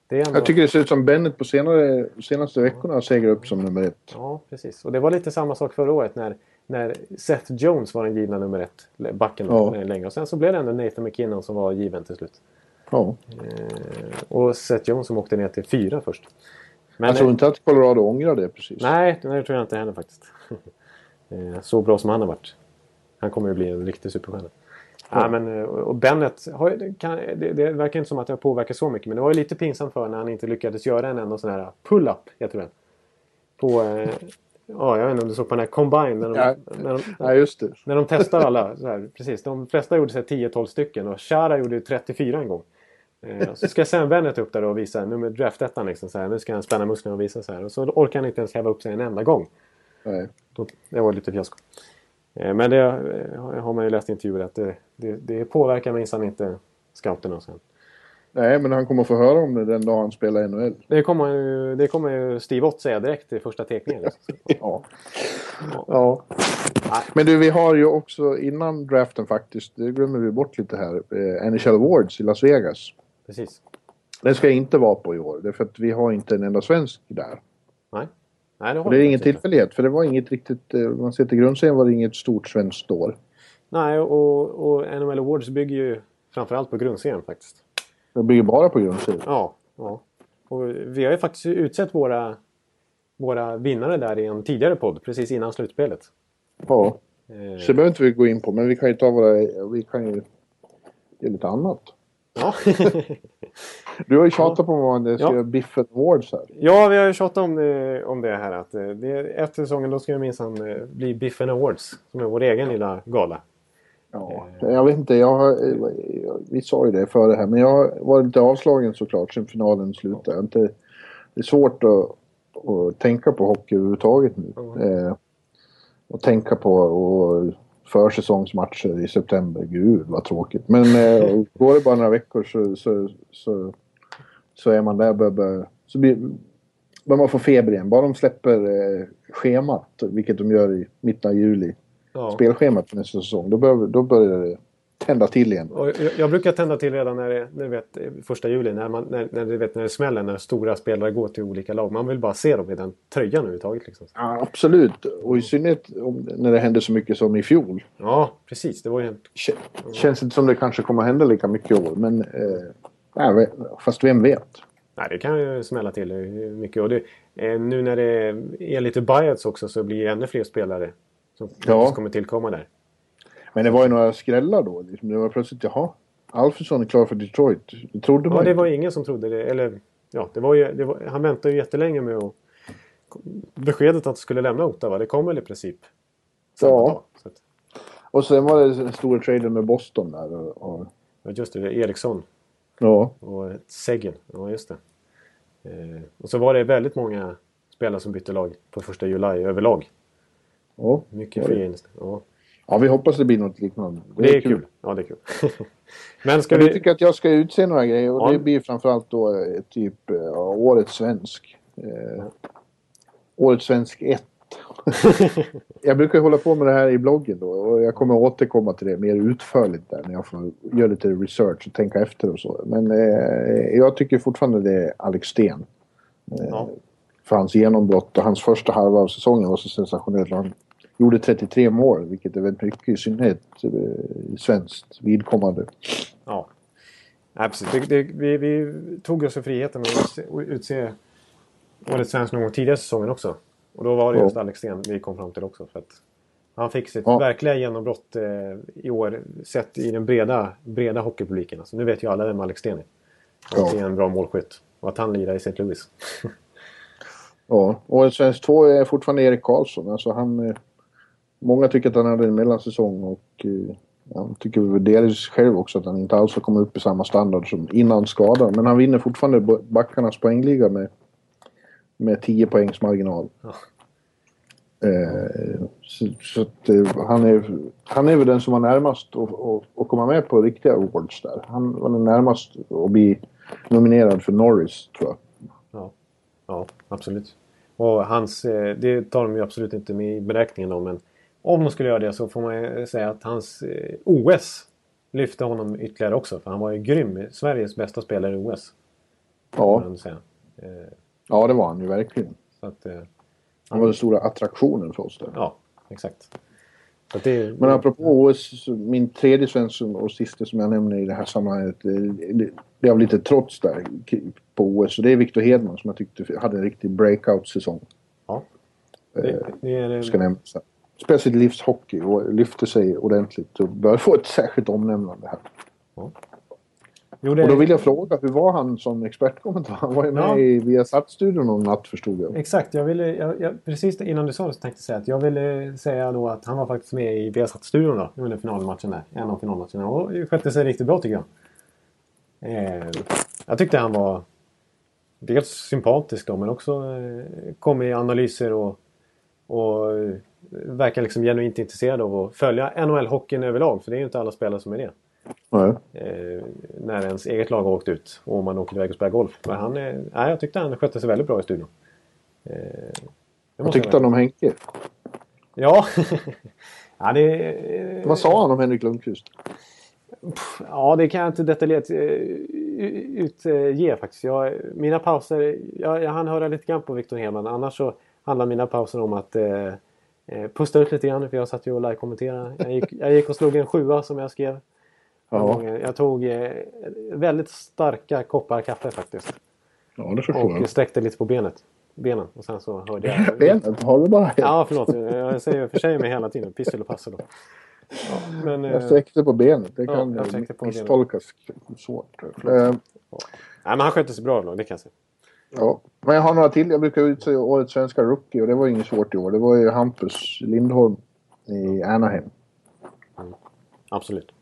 [SPEAKER 2] det är ändå...
[SPEAKER 3] Jag tycker det ser ut som Bennett på senare, senaste veckorna segrar upp som nummer ett.
[SPEAKER 2] Ja, precis. Och det var lite samma sak förra året när, när Seth Jones var den givna nummer ett. Backen
[SPEAKER 3] Ja.
[SPEAKER 2] ja. länge. Och sen så blev det ändå Nathan McKinnon som var given till slut.
[SPEAKER 3] Ja.
[SPEAKER 2] Eh, och Seth Jones som åkte ner till fyra först. Men,
[SPEAKER 3] jag tror inte att Colorado ångrar det precis.
[SPEAKER 2] Nej, det tror jag inte heller faktiskt. Eh, Så bra som han har varit. Han kommer ju bli en riktig superstjärna. Ja. men, eh, och Bennett, har, kan, det, det verkar inte som att det har påverkat så mycket. Men det var ju lite pinsamt för när han inte lyckades göra en enda sån här pull-up, heter det. På, eh, ja, jag vet inte om du såg på den här Combine. När de,
[SPEAKER 3] Ja.
[SPEAKER 2] när de,
[SPEAKER 3] Ja, just det.
[SPEAKER 2] när de testar alla. Så här, precis, de flesta gjorde sig 10-12 stycken och Chara gjorde ju 34 en gång. Eh, så ska Sam Bennett upp där och visa nummer draftettan liksom så här. Nu ska han spänna musklerna och visa så här. Och så orkar han inte ens häva upp sig en enda gång.
[SPEAKER 3] Nej.
[SPEAKER 2] Då- Det var lite fiasko. Eh, Men det eh, har man ju läst i intervjuer att det, det, det påverkar minsann inte scouterna sen.
[SPEAKER 3] Nej, men han kommer få höra om det den dag han spelar i NHL.
[SPEAKER 2] Det kommer ju, det kommer ju Steve Ott säga direkt i första teckningen. Liksom.
[SPEAKER 3] Ja. ja. Men du, vi har ju också innan draften faktiskt, det glömmer vi bort lite här, eh, NHL Awards i Las Vegas.
[SPEAKER 2] Precis.
[SPEAKER 3] Den ska jag inte vara på i år, därför att vi har inte en enda svensk där.
[SPEAKER 2] Nej. Nej, det
[SPEAKER 3] Och det är ingen tillfällighet, för det var inget riktigt, eh, om man ser till grundserien var det inget stort svenskt år.
[SPEAKER 2] Nej, och, och NHL Awards bygger ju framförallt på grundserien faktiskt.
[SPEAKER 3] Det ju bara på grundserien.
[SPEAKER 2] Ja, ja. Och vi har ju faktiskt utsett våra, våra vinnare där i en tidigare podd, precis innan slutspelet.
[SPEAKER 3] Ja.
[SPEAKER 2] Eh,
[SPEAKER 3] Så det behöver inte vi gå in på, men vi kan ju ta våra... Vi kan ju... Det är lite annat.
[SPEAKER 2] Ja.
[SPEAKER 3] Du har ju tjatat på om det ska
[SPEAKER 2] Ja.
[SPEAKER 3] göra Biffen Awards här.
[SPEAKER 2] ja, vi har ju tjatat om, eh, om det här att eh, det, efter säsongen då ska det minsann eh, bli Biffen Awards, som är vår egen lilla gala.
[SPEAKER 3] Ja, jag vet inte, jag vi sa ju det före här, men jag var lite avslagen såklart sen finalen slutade. Inte, det är svårt att, att tänka på hockey överhuvudtaget nu. Eh, och tänka på och försäsongsmatcher i september, gud vad tråkigt. Men eh, går det bara några veckor så, så, så, så är man där, bör, bör, så blir, bör man få feber igen. Bara de släpper eh, schemat, vilket de gör i mitten av juli
[SPEAKER 2] Ja.
[SPEAKER 3] spelschemat för nästa säsong. Då, bör, då börjar det tända till igen.
[SPEAKER 2] Och jag, jag brukar tända till redan när det, när vet, första juli, när, man, när, när, du vet, när det smäller, när stora spelare går till olika lag. Man vill bara se dem i den tröjan överhuvudtaget. Liksom.
[SPEAKER 3] Ja, absolut. Och i synnerhet om, när det hände så mycket som i fjol.
[SPEAKER 2] Ja, precis. Det var ju helt...
[SPEAKER 3] K- Känns inte som det kanske kommer hända lika mycket i år. Men eh, fast vem vet?
[SPEAKER 2] Nej, det kan ju smälla till mycket. Och det, eh, nu när det är lite buyouts också så blir det ännu fler spelare som
[SPEAKER 3] Ja.
[SPEAKER 2] kommer tillkomma där.
[SPEAKER 3] Men det var ju några skrällar då. Liksom, det var plötsligt, jaha, Alfredsson är klar för Detroit. Det trodde man
[SPEAKER 2] Ja, det var ingen som trodde det. Eller, ja, det var ju, det var, han väntade ju jättelänge med att, beskedet att skulle lämna Ottawa. Det kom väl i princip samma
[SPEAKER 3] Ja.
[SPEAKER 2] dag. Så att,
[SPEAKER 3] Och sen var det den stora traden med Boston där. Och, och,
[SPEAKER 2] ja, just det, Eriksson
[SPEAKER 3] ja,
[SPEAKER 2] och Seggen. Ja, just det. Eh, och så var det väldigt många spelare som bytte lag på första juli överlag.
[SPEAKER 3] ja.
[SPEAKER 2] Mycket invest- ja.
[SPEAKER 3] Ja, vi hoppas det blir något liknande.
[SPEAKER 2] Det är kul. Ja, det är kul. Men ska
[SPEAKER 3] Men jag
[SPEAKER 2] vi...
[SPEAKER 3] tycker att jag ska utse några grejer och
[SPEAKER 2] Ja.
[SPEAKER 3] det blir framförallt då eh, typ eh, ja, Årets svensk. Eh, årets svensk 1. jag brukar hålla på med det här i bloggen då och jag kommer återkomma till det mer utförligt där när jag får göra lite research och tänka efter och så. Men eh, jag tycker fortfarande det är Alex Sten. Eh,
[SPEAKER 2] Ja.
[SPEAKER 3] För hans genombrott och hans första halva av säsongen var så sensationellt. Han gjorde 33 mål vilket är väldigt mycket i synnerhet eh, svenskt vidkommande.
[SPEAKER 2] Ja. Nej, precis. Det, det, vi, vi tog oss för friheten att utse- Årets svensk någon gång tidigare säsongen också. Och då var det
[SPEAKER 3] Ja.
[SPEAKER 2] just Alex Sten vi kom fram till också. För att han fick sitt
[SPEAKER 3] Ja.
[SPEAKER 2] verkliga genombrott eh, i år sett i den breda, breda hockeypubliken. Alltså, nu vet ju alla vem Alex Sten är. Att
[SPEAKER 3] Ja.
[SPEAKER 2] det är en bra målskytt. Och att han lirar i St. Louis.
[SPEAKER 3] Ja, och svensk 2 är fortfarande Erik Karlsson. Alltså han, eh, många tycker att han hade en mellansäsong och eh, han tycker väl delvis själv också att han inte alls har kommit upp i samma standard som innan skadan. Men han vinner fortfarande backarnas poängliga med, med 10 poängs marginal.
[SPEAKER 2] Ja.
[SPEAKER 3] Eh, så så att, eh, han, är, han är väl den som var närmast att, att, att komma med på riktiga awards där. Han var den närmast att bli nominerad för Norris tror jag.
[SPEAKER 2] Ja, ja absolut. Och hans, eh, det tar de ju absolut inte med i beräkningen om. Men om de skulle göra det så får man ju säga att hans eh, OS lyfte honom ytterligare också. För han var ju grym. Sveriges bästa spelare i OS.
[SPEAKER 3] Ja.
[SPEAKER 2] Eh,
[SPEAKER 3] ja det var han ju verkligen.
[SPEAKER 2] Att, eh,
[SPEAKER 3] Han var den stora attraktionen för oss där.
[SPEAKER 2] ja, exakt. Det,
[SPEAKER 3] Men apropå OS, så min tredje svensk och sista som jag nämner i det här sammanhanget. eh, Det, det har lite trots där på OS. Och det är Victor Hedman som jag tyckte hade en riktig breakout-säsong.
[SPEAKER 2] ja. Det, det är,
[SPEAKER 3] Ska nämnas. Spelar sitt livs hockey och lyfte sig ordentligt och bör få ett särskilt omnämnande här.
[SPEAKER 2] jo, det,
[SPEAKER 3] Och då vill jag fråga, hur var han som expertkommentator? Han var ju med
[SPEAKER 2] Ja.
[SPEAKER 3] i Viasat-studion någon natt förstod jag.
[SPEAKER 2] Exakt, jag ville, jag, jag, precis innan du sa det så tänkte jag säga att jag ville säga då att han var faktiskt med i Viasat-studion då under finalmatchen där. En av finalmatcherna och det skötte sig riktigt bra tycker jag. Eh, jag tyckte han var dels sympatisk då men också eh, kom i analyser och, och eh, verkar liksom genuint intresserad av att följa NHL-hockeyn överlag för det är ju inte alla spelare som är det.
[SPEAKER 3] Nej.
[SPEAKER 2] Eh, när ens eget lag har åkt ut och man åker iväg och spelar golf. Men han, är, nej, jag tyckte han skötte sig väldigt bra i studion. Eh,
[SPEAKER 3] Vad tyckte han om Henke?
[SPEAKER 2] Ja. ja, det, eh,
[SPEAKER 3] Vad sa han om Henrik Lundqvist?
[SPEAKER 2] ja, det kan jag inte detaljerat eh, utge faktiskt. Jag, mina pauser, jag, jag hann höra lite grann på Victor Hedman. Annars så handlar mina pauser om att eh, eh, pusta ut lite grann för jag satt ju och live-kommenterade. Jag gick, jag gick och slog en sjua som jag skrev.
[SPEAKER 3] Ja.
[SPEAKER 2] Jag tog eh, väldigt starka koppar kaffe faktiskt.
[SPEAKER 3] Ja, det förstår
[SPEAKER 2] Och
[SPEAKER 3] jag.
[SPEAKER 2] sträckte lite på benet. Benen. Och sen så hörde jag...
[SPEAKER 3] Benet, har du bara
[SPEAKER 2] Ja, förlåt. Jag säger för sig mig hela tiden. Piss eller passe då. Ja, men,
[SPEAKER 3] Jag
[SPEAKER 2] eh,
[SPEAKER 3] sträckte på benet. Det
[SPEAKER 2] Ja,
[SPEAKER 3] kan ja, misstolkas svårt. Eh,
[SPEAKER 2] nej, men han skötte sig bra då, det kan jag säga.
[SPEAKER 3] Ja. Men jag har några till. Jag brukar utse årets svenska rookie och det var inget svårt i år. Det var ju Hampus Lindholm i Anaheim.
[SPEAKER 2] Absolut.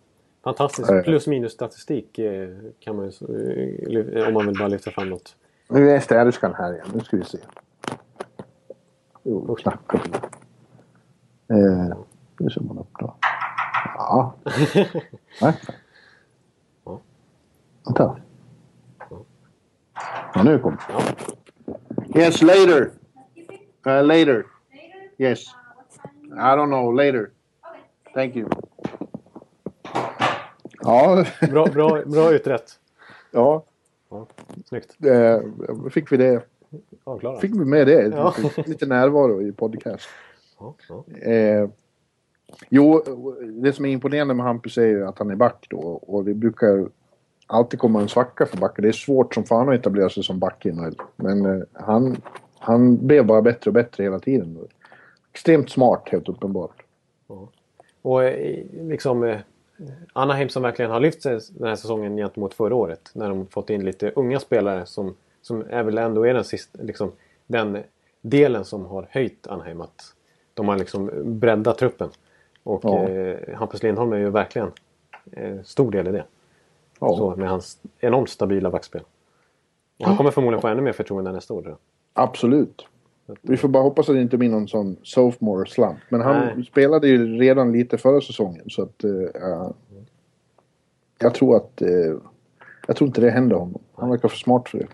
[SPEAKER 2] Fantastisk plus minus statistik eh, kan man ju, eh, om man vill bara lyfta fram något.
[SPEAKER 3] Nu är städerskan här igen. Nu ska vi se. Jo, knacka på. Eh, nu ser man upp då. Ja. Nej.
[SPEAKER 2] Ja.
[SPEAKER 3] Vänta. Ja, nu kom. Yes, later. Uh, later. Yes. I don't know. Later. Thank you. Ja,
[SPEAKER 2] Bra, bra, bra utrett.
[SPEAKER 3] ja.
[SPEAKER 2] Ja, snyggt.
[SPEAKER 3] Eh, fick vi det.
[SPEAKER 2] Avklarat.
[SPEAKER 3] Fick vi med det.
[SPEAKER 2] Ja.
[SPEAKER 3] Lite, lite närvaro i podcast.
[SPEAKER 2] Ja, ja.
[SPEAKER 3] Eh, jo, det som är imponerande med Hampus är ju att han är back då. Och det brukar alltid komma en svacka för backar. Det är svårt som fan att etablera sig som back i NHL. Men eh, han, han blev bara bättre och bättre hela tiden. Extremt smart helt uppenbart.
[SPEAKER 2] Och eh, liksom eh, Anaheim som verkligen har lyft sig den här säsongen gentemot förra året. När de fått in lite unga spelare som, som är väl ändå är den, sista, liksom, den delen som har höjt Anaheim. Att de har liksom breddat truppen. Och
[SPEAKER 3] Ja.
[SPEAKER 2] eh, Hampus Lindholm är ju verkligen eh, stor del i det.
[SPEAKER 3] Ja,
[SPEAKER 2] Så, med hans enormt stabila backspel. Och han kommer förmodligen få ännu mer förtroende nästa år. jag.
[SPEAKER 3] absolut. Vi får bara hoppas att det inte blir någon sån sophomore slump. Men han
[SPEAKER 2] Nej.
[SPEAKER 3] spelade ju redan lite förra säsongen. Så att... Eh, jag tror att... Eh, jag tror inte det händer honom. Han verkar för smart för det.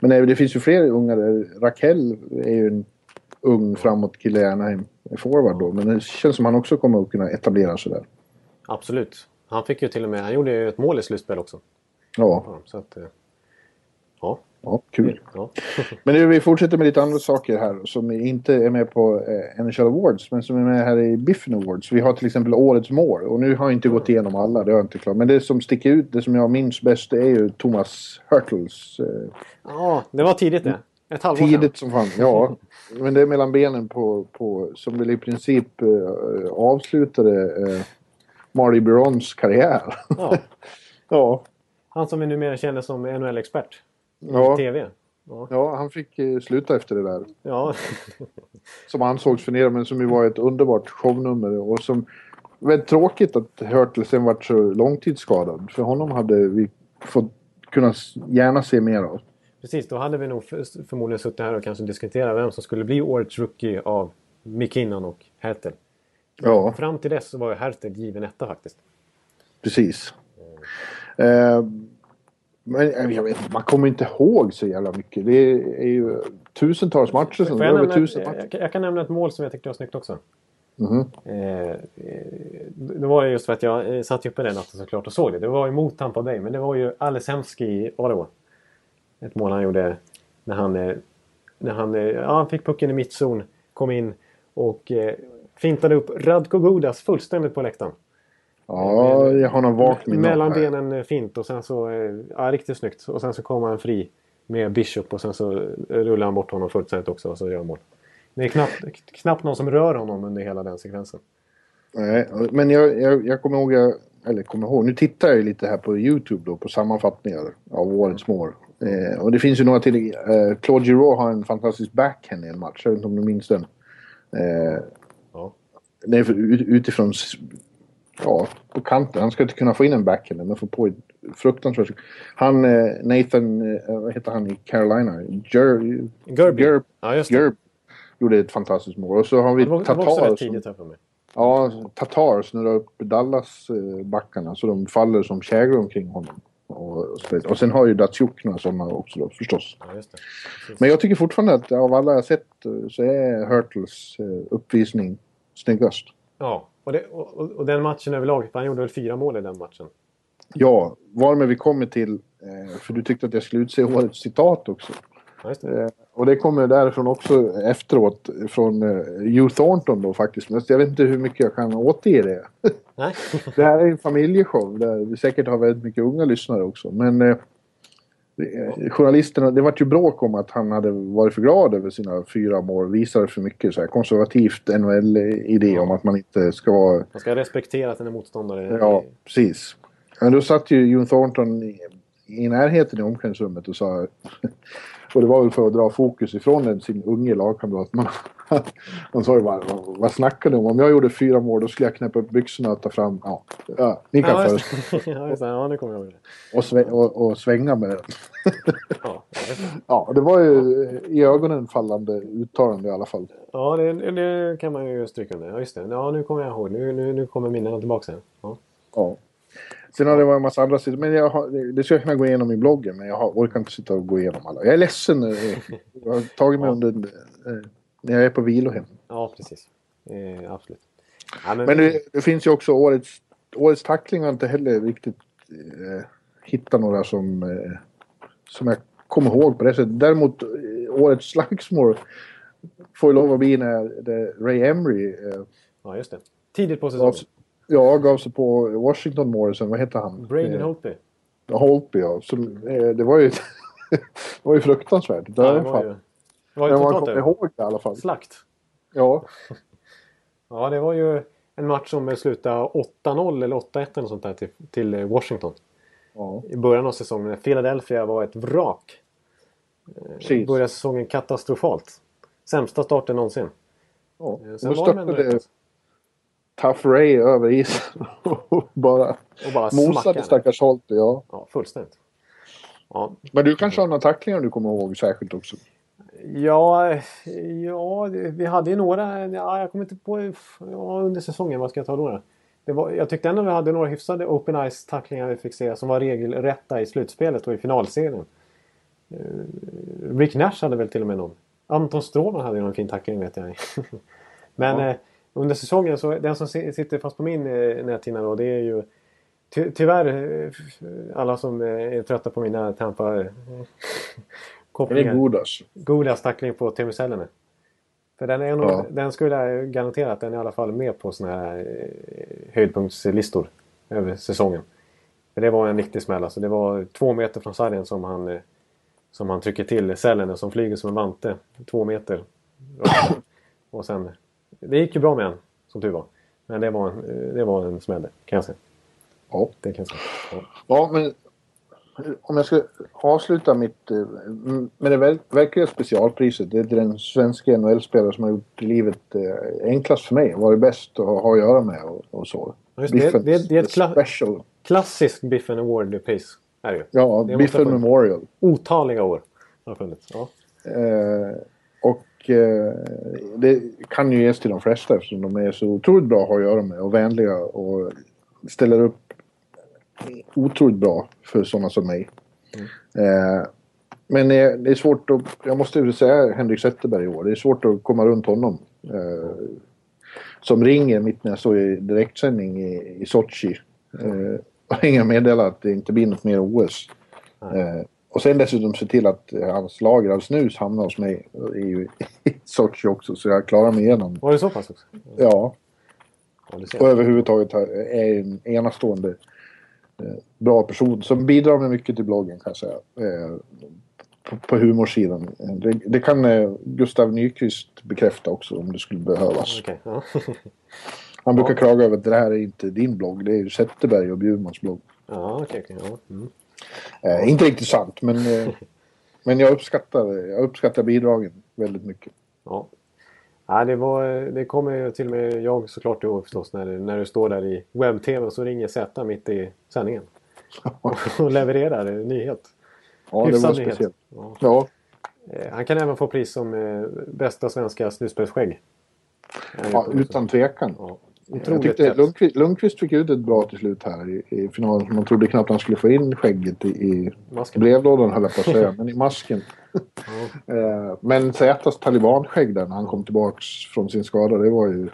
[SPEAKER 3] Men eh, det finns ju fler unga där. Rakell är ju en ung framåt kille i Anaheim. Forward då. Men det känns som han också kommer att kunna etablera sig där.
[SPEAKER 2] Absolut. Han fick ju till och med, han gjorde ju ett mål i slutspel också.
[SPEAKER 3] Ja,
[SPEAKER 2] Så att, eh, ja.
[SPEAKER 3] ja kul.
[SPEAKER 2] ja.
[SPEAKER 3] Men nu, vi fortsätter med lite andra saker här som inte är med på eh, NHL Awards men som är med här i Biffen Awards. Vi har till exempel Årets mål och nu har jag inte gått igenom alla, det har jag inte klart. Men det som sticker ut, det som jag minns bäst det är ju Thomas Hurtles. Eh,
[SPEAKER 2] ja, det var tidigt det. Ett halvår
[SPEAKER 3] tidigt som fan, ja. Men det är mellan benen på, på som väl i princip eh, avslutade eh, Marty Birons karriär.
[SPEAKER 2] Ja.
[SPEAKER 3] ja.
[SPEAKER 2] Han som vi numera känner som NHL-expert.
[SPEAKER 3] Ja.
[SPEAKER 2] TV. Ja.
[SPEAKER 3] ja, han fick eh, sluta efter det där.
[SPEAKER 2] ja.
[SPEAKER 3] som ansågs förnedrande men som ju var ett underbart shownummer och som väldigt tråkigt att Hurtle sen vart så långtidsskadad. För honom hade vi fått kunna gärna se mer av.
[SPEAKER 2] Precis, då hade vi nog för, förmodligen suttit här och kanske diskuterat vem som skulle bli årets rookie av McKinnon och Hertel.
[SPEAKER 3] Ja,
[SPEAKER 2] Fram till dess så var ju Hertel given etta faktiskt.
[SPEAKER 3] precis. Eh, men jag vet, man kommer inte ihåg så jävla mycket. Det är ju tusentals matcher.
[SPEAKER 2] Får jag, nämna,
[SPEAKER 3] tusen matcher.
[SPEAKER 2] jag, kan nämna ett mål som jag tyckte var snyggt också.
[SPEAKER 3] Mhm.
[SPEAKER 2] Eh, eh, det var ju just för att jag eh, satt uppe den natten såklart och såg det. Det var ju mot Tampa Bay, men det var ju Alessandski i Ottawa. Ett mål han gjorde när han, eh, när han, eh, ja, han fick pucken i mittzon, kom in och eh, fintade upp Radko Gudas fullständigt på läktaren.
[SPEAKER 3] Ja, jag har någon vagt minne.
[SPEAKER 2] Mellan
[SPEAKER 3] här.
[SPEAKER 2] benen eh, fint och sen så, eh, ja riktigt snyggt. Och sen så kommer han fri med Bishop och sen så eh, rullar han bort honom fullständigt också och så gör han mål. Det är knappt, knappt någon som rör honom under hela den sekvensen.
[SPEAKER 3] Nej, men jag, jag, jag kommer ihåg, jag, eller kommer ihåg, nu tittar jag lite här på YouTube då på sammanfattningar av årets mål. Eh, och det finns ju några till. Eh, Claude Giroux har en fantastisk backhand i en match, jag vet inte om du minns den. Eh. Det är utifrån, ja, på kanten. Han ska inte kunna få in en backhand, men får på fruktansvärt... Han, eh, Nathan, eh, vad heter han i Carolina? Jer,
[SPEAKER 2] Gerby.
[SPEAKER 3] Gerb,
[SPEAKER 2] Ja, just det.
[SPEAKER 3] Gerb gjorde ett fantastiskt mål. Och så har vi
[SPEAKER 2] Det var, det var också
[SPEAKER 3] Tatar
[SPEAKER 2] rätt tidigt här för mig.
[SPEAKER 3] Ja, Tatar snurrar upp Dallas-backarna så de faller som käglor omkring honom. Och, och, sen har ju Datsjuk några sådana också då, förstås.
[SPEAKER 2] Ja.
[SPEAKER 3] Men jag tycker fortfarande att av alla jag sett eh, så är Hurtles eh, uppvisning snyggast.
[SPEAKER 2] Ja, och, det, och, och- den matchen överlag. Han gjorde väl fyra mål i den matchen.
[SPEAKER 3] Ja, varmed vi kommer till, eh, för du tyckte att jag skulle utse årets citat också.
[SPEAKER 2] Det.
[SPEAKER 3] Eh, Och det kommer därifrån också efteråt från uh, Hugh Thornton då faktiskt. Men jag vet inte hur mycket jag kan återge det.
[SPEAKER 2] Nej.
[SPEAKER 3] det här är en familjeshow där vi säkert har väldigt mycket unga lyssnare också. Men journalisterna, det var ju bråk om att han hade varit för glad över sina fyra mål. Visade för mycket så här konservativt NHL-idé om att man inte ska vara
[SPEAKER 2] Man ska respektera sina motståndare.
[SPEAKER 3] Ja, precis. Men då satt ju Jon Thornton i, i närheten i omklädningsrummet och sa... Och det var väl för att dra fokus ifrån den, sin unge lagkamrat. Men han sa ju bara, vad, snackar du om? Om jag gjorde fyra mål då skulle jag knäppa upp byxorna och ta fram... Ja, ja ni kan
[SPEAKER 2] Ja, det. ja, just det. ja, nu kommer jag ihåg det.
[SPEAKER 3] Och, svä, och, och svänga med den.
[SPEAKER 2] Ja, det.
[SPEAKER 3] Ja, det var ju i ögonen fallande uttalande i alla fall.
[SPEAKER 2] ja det, det kan man ju stryka under. Ja, just det. Ja, nu kommer jag ihåg. Nu, nu, nu kommer minnena tillbaka sen. Ja.
[SPEAKER 3] Ja. Sen har det varit en massa andra sidor. Men jag har, det- det ska jag kunna gå igenom i bloggen. Men jag har, orkar inte sitta och gå igenom alla. Jag är ledsen. eh, Jag har tagit mig under... eh, När jag är på vilohem.
[SPEAKER 2] ja, precis. Eh, absolut. Ja, men,
[SPEAKER 3] Men det, det finns ju också årets... Årets tackling har inte heller riktigt eh, hittat några som... Eh, som jag kommer ihåg på det sättet. Däremot eh, årets slagsmål får ju lov att bli när det, Ray Emery eh,
[SPEAKER 2] ja, just det. Tidigt på säsongen.
[SPEAKER 3] ja, gav sig på Washington Morrison. Vad heter han?
[SPEAKER 2] Braden
[SPEAKER 3] Eh,
[SPEAKER 2] Holtby.
[SPEAKER 3] Holtby, ja. Som, eh, det var ju... det var ju fruktansvärt.
[SPEAKER 2] Ja, det var ju, det var ju
[SPEAKER 3] Men man kommer ihåg det i alla fall.
[SPEAKER 2] Slakt.
[SPEAKER 3] Ja.
[SPEAKER 2] Ja, det var ju en match som slutade 8-0 eller 8-1 eller sånt där till, till eh, Washington.
[SPEAKER 3] ja.
[SPEAKER 2] I början av säsongen Philadelphia var ett vrak.
[SPEAKER 3] Precis.
[SPEAKER 2] Började säsongen katastrofalt. Sämsta starten någonsin.
[SPEAKER 3] ja.
[SPEAKER 2] Eh,
[SPEAKER 3] Då
[SPEAKER 2] Sen ändå
[SPEAKER 3] stötte det
[SPEAKER 2] rätt.
[SPEAKER 3] Tough Ray över isen och bara
[SPEAKER 2] Och bara
[SPEAKER 3] mosade stackars Holtby. Ja.
[SPEAKER 2] Ja, fullständigt. Ja,
[SPEAKER 3] Men du kanske har några tacklingar du kommer ihåg särskilt också?
[SPEAKER 2] Ja, ja vi hade ju några. Ja, jag kommer inte på ja, under säsongen. Vad ska jag ta då? var, jag tyckte ändå vi hade några hyfsade open ice tacklingar vi fick se som var regelrätta i slutspelet och i finalserien. Eh, Rick Nash hade väl till och med någon. Anton Stråman hade ju någon fin tackling vet jag. Men
[SPEAKER 3] Ja.
[SPEAKER 2] eh, under säsongen så den som si- sitter fast på min eh, näthinna då det är ju ty tyvärr eh, alla som eh, är trötta på mina Tampa
[SPEAKER 3] Är det
[SPEAKER 2] kopplingar.
[SPEAKER 3] Godas?
[SPEAKER 2] Golias tackling på Teemu Selänne. För den, är nog,
[SPEAKER 3] Ja.
[SPEAKER 2] den skulle jag garantera att den är i alla fall med på såna här eh, höjdpunktslistor över säsongen. För det var en riktig smäll. Alltså det var två meter från sargen som han, eh, som han trycker till Selänne som flyger som en vante. Två meter. Och sen, det gick ju bra med en, som tur var. Men det var en, eh, det var en smäll kan jag säga.
[SPEAKER 3] Ja.
[SPEAKER 2] Det kan jag säga. Ja.
[SPEAKER 3] Ja, men om jag ska avsluta mitt eh, med det ver- verkliga specialpriset. Det är den svenska NHL-spelare som har gjort livet eh, enklast för mig. Varit bäst att ha att göra med och, och så.
[SPEAKER 2] Just det.
[SPEAKER 3] Biffen
[SPEAKER 2] Det- det är ett kla-
[SPEAKER 3] special.
[SPEAKER 2] Klassiskt Biffen Award-pris. Är det ju.
[SPEAKER 3] Ja,
[SPEAKER 2] Det
[SPEAKER 3] Biffen. Memorial.
[SPEAKER 2] Otaliga år har funnits. Ja.
[SPEAKER 3] Eh, och eh, det kan ju ges till de flesta eftersom de är så otroligt bra att ha att göra med och vänliga och ställer upp otroligt bra för sådana som mig. Eh, men eh, det är svårt att, jag måste ju säga Henrik Zetterberg i år, det är svårt att komma runt honom. Eh, som ringer mitt när jag står i direktsändning i, i Sochi. Eh, och ringer meddelar att det inte blir något mer OS. Eh, och sen dessutom se till att hans lager av snus hamnar hos mig i, i Sochi också så jag klarar mig igenom.
[SPEAKER 2] Var det så pass också?
[SPEAKER 3] Ja,
[SPEAKER 2] Ja,
[SPEAKER 3] och överhuvudtaget är en enastående bra person som bidrar med mycket till bloggen kan jag säga. Eh, på, på humorsidan. Eh, Det, det kan eh, Gustav Nyqvist bekräfta också om det skulle behövas.
[SPEAKER 2] Ja.
[SPEAKER 3] Han brukar klaga över att det här är inte din blogg, det är ju Zetterberg och Bjurmans blogg.
[SPEAKER 2] ja, okej, okej. Ja. Mm.
[SPEAKER 3] Eh, inte riktigt sant men, eh, men jag, uppskattar, jag uppskattar bidragen väldigt mycket.
[SPEAKER 2] ja. Ja, det, var, det kommer till och med jag såklart ihåg förstås när, när du står där i webb-tv så ringer Z mitt i sändningen. och levererar en nyhet.
[SPEAKER 3] Ja, det
[SPEAKER 2] Hyfsad
[SPEAKER 3] var
[SPEAKER 2] nyhet.
[SPEAKER 3] speciellt.
[SPEAKER 2] Ja.
[SPEAKER 3] Ja,
[SPEAKER 2] Eh, Han kan även få pris som eh, bästa svenska slutspelsskägg.
[SPEAKER 3] ja, utan tvekan.
[SPEAKER 2] Ja.
[SPEAKER 3] Jag
[SPEAKER 2] Otroligt rätt.
[SPEAKER 3] Lundqvist, Lundqvist fick ut ett bra till slut här i, i finalen. Man trodde knappt han skulle få in skägget i, i
[SPEAKER 2] Masken.
[SPEAKER 3] brevlådan höll jag på att säga, men i masken. Eh, men Zätas talibanskägg där när han kom tillbaks från sin skada, det var ju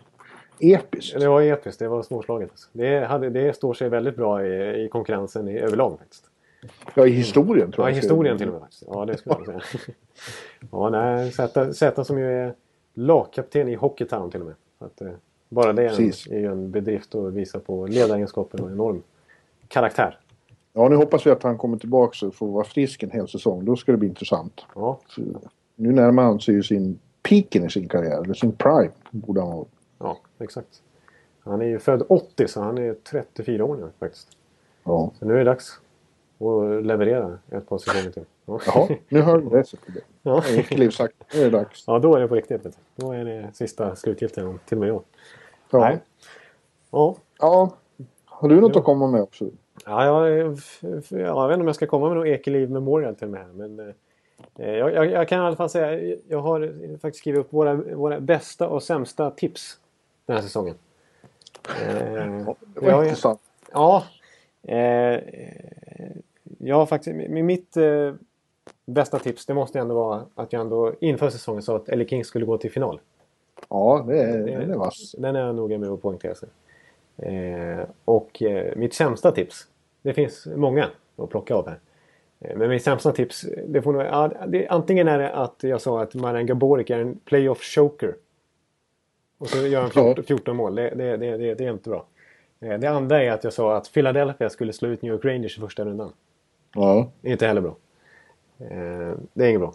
[SPEAKER 3] episkt.
[SPEAKER 2] Det var episkt, det var småslaget. Det, hade, det står sig väldigt bra i, i konkurrensen i, överlag faktiskt.
[SPEAKER 3] Ja, i historien tror
[SPEAKER 2] Ja,
[SPEAKER 3] jag.
[SPEAKER 2] i historien till och med. faktiskt. Ja, det skulle jag säga. ja, nej, Zäta, Zäta som ju är lagkapten i Hockeytown till och med. Så att, eh, bara det är, en,
[SPEAKER 3] Precis.
[SPEAKER 2] är ju en bedrift att visa på ledaregenskaper och enorm karaktär.
[SPEAKER 3] Ja, nu hoppas vi att han kommer tillbaka och får vara frisk en hel säsong. Då ska det bli intressant.
[SPEAKER 2] Ja,
[SPEAKER 3] Så, nu närmar han sig ju sin peaken i sin karriär. Eller sin prime. Borde han vara.
[SPEAKER 2] ja, exakt. Han är ju född 80 så han är 34 år nu faktiskt.
[SPEAKER 3] Ja.
[SPEAKER 2] Så nu är det dags att leverera ett par säsonger till. Ja.
[SPEAKER 3] Jaha, nu hör du det.
[SPEAKER 2] Ja.
[SPEAKER 3] Nu är det dags.
[SPEAKER 2] ja, då är det på riktigt. Då är det sista slutgiltiga till och med år.
[SPEAKER 3] Ja.
[SPEAKER 2] Nej. Ja,
[SPEAKER 3] ja. Har du något
[SPEAKER 2] Jo.
[SPEAKER 3] att komma med också?
[SPEAKER 2] Ja, jag, f- jag vet inte om jag ska komma med något Ekeliv Memorial till mig här. Men eh, jag, jag, jag kan i alla fall säga jag har faktiskt skrivit upp våra, våra bästa och sämsta tips den här säsongen. Eh,
[SPEAKER 3] Det var
[SPEAKER 2] jag
[SPEAKER 3] intressant.
[SPEAKER 2] Ja. Eh, jag har faktiskt... Med mitt eh, bästa tips det måste ändå vara att jag ändå inför säsongen sa att LA Kings skulle gå till final.
[SPEAKER 3] Ja, det är, den är vass.
[SPEAKER 2] Den är jag noga med att poängtera. sig. Eh, och eh, mitt sämsta tips. Det finns många att plocka av här. Eh, men mitt sämsta tips. Det får nog, ja, det, antingen är det att jag sa att Marian Gaborik är en playoff choker. Och så gör han 14, 14 mål. Det, det, det, det, det är inte bra. Eh, det andra är att jag sa att Philadelphia skulle slå ut New York Rangers i första rundan.
[SPEAKER 3] Ja.
[SPEAKER 2] Det inte heller bra. Eh, det är inget bra.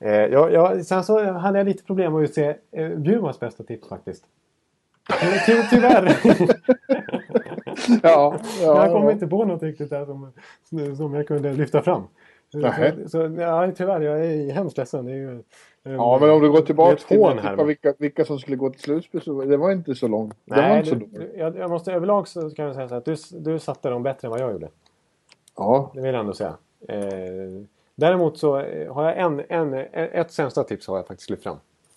[SPEAKER 2] Eh, jag, jag, sen så hade jag lite problem att utse eh, Bjurmans bästa tips faktiskt. Ty, ty, tyvärr.
[SPEAKER 3] Ja, ja,
[SPEAKER 2] jag kom
[SPEAKER 3] ja.
[SPEAKER 2] inte på något riktigt där som, som jag kunde lyfta fram. Så, så, ja, tyvärr, jag är hemskt ledsen. Det är ju,
[SPEAKER 3] Ja, men om du går tillbaka till
[SPEAKER 2] här, men-
[SPEAKER 3] vilka, vilka som skulle gå till slutspel så det var inte så långt.
[SPEAKER 2] Nej,
[SPEAKER 3] inte så
[SPEAKER 2] du, jag, jag måste överlag så kan jag säga så att du, du satte dem bättre än vad jag gjorde.
[SPEAKER 3] Ja,
[SPEAKER 2] Det vill jag ändå säga. Eh, däremot så eh, har jag en, en, ett sämsta tips har jag faktiskt lyft fram.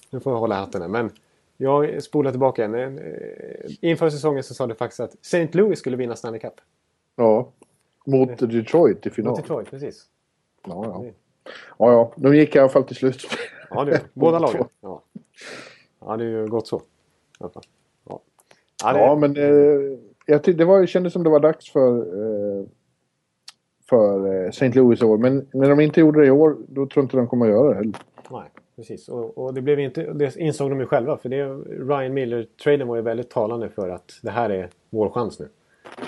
[SPEAKER 2] Nu får jag hålla hatten här. Men jag spolar tillbaka en. Eh, inför säsongen så sa du faktiskt att St. Louis skulle vinna Stanley Cup.
[SPEAKER 3] ja. Mot Detroit i final.
[SPEAKER 2] Mot Detroit, precis.
[SPEAKER 3] Ja, ja. ja, ja. De gick i alla fall till slutspel.
[SPEAKER 2] Ja, det, båda lagen. Ja. ja, det är ju gott så. Ja, ja, det,
[SPEAKER 3] Ja, men eh, jag tyckte det var, kändes som det var dags för, eh, för eh, St. Louis i år. Men när de inte gjorde det i år, då tror jag inte de kommer att göra det heller.
[SPEAKER 2] Nej, precis. Och, och det, blev inte, det insåg de ju själva. För det, Ryan Miller-traden var ju väldigt talande för att det här är vår chans nu.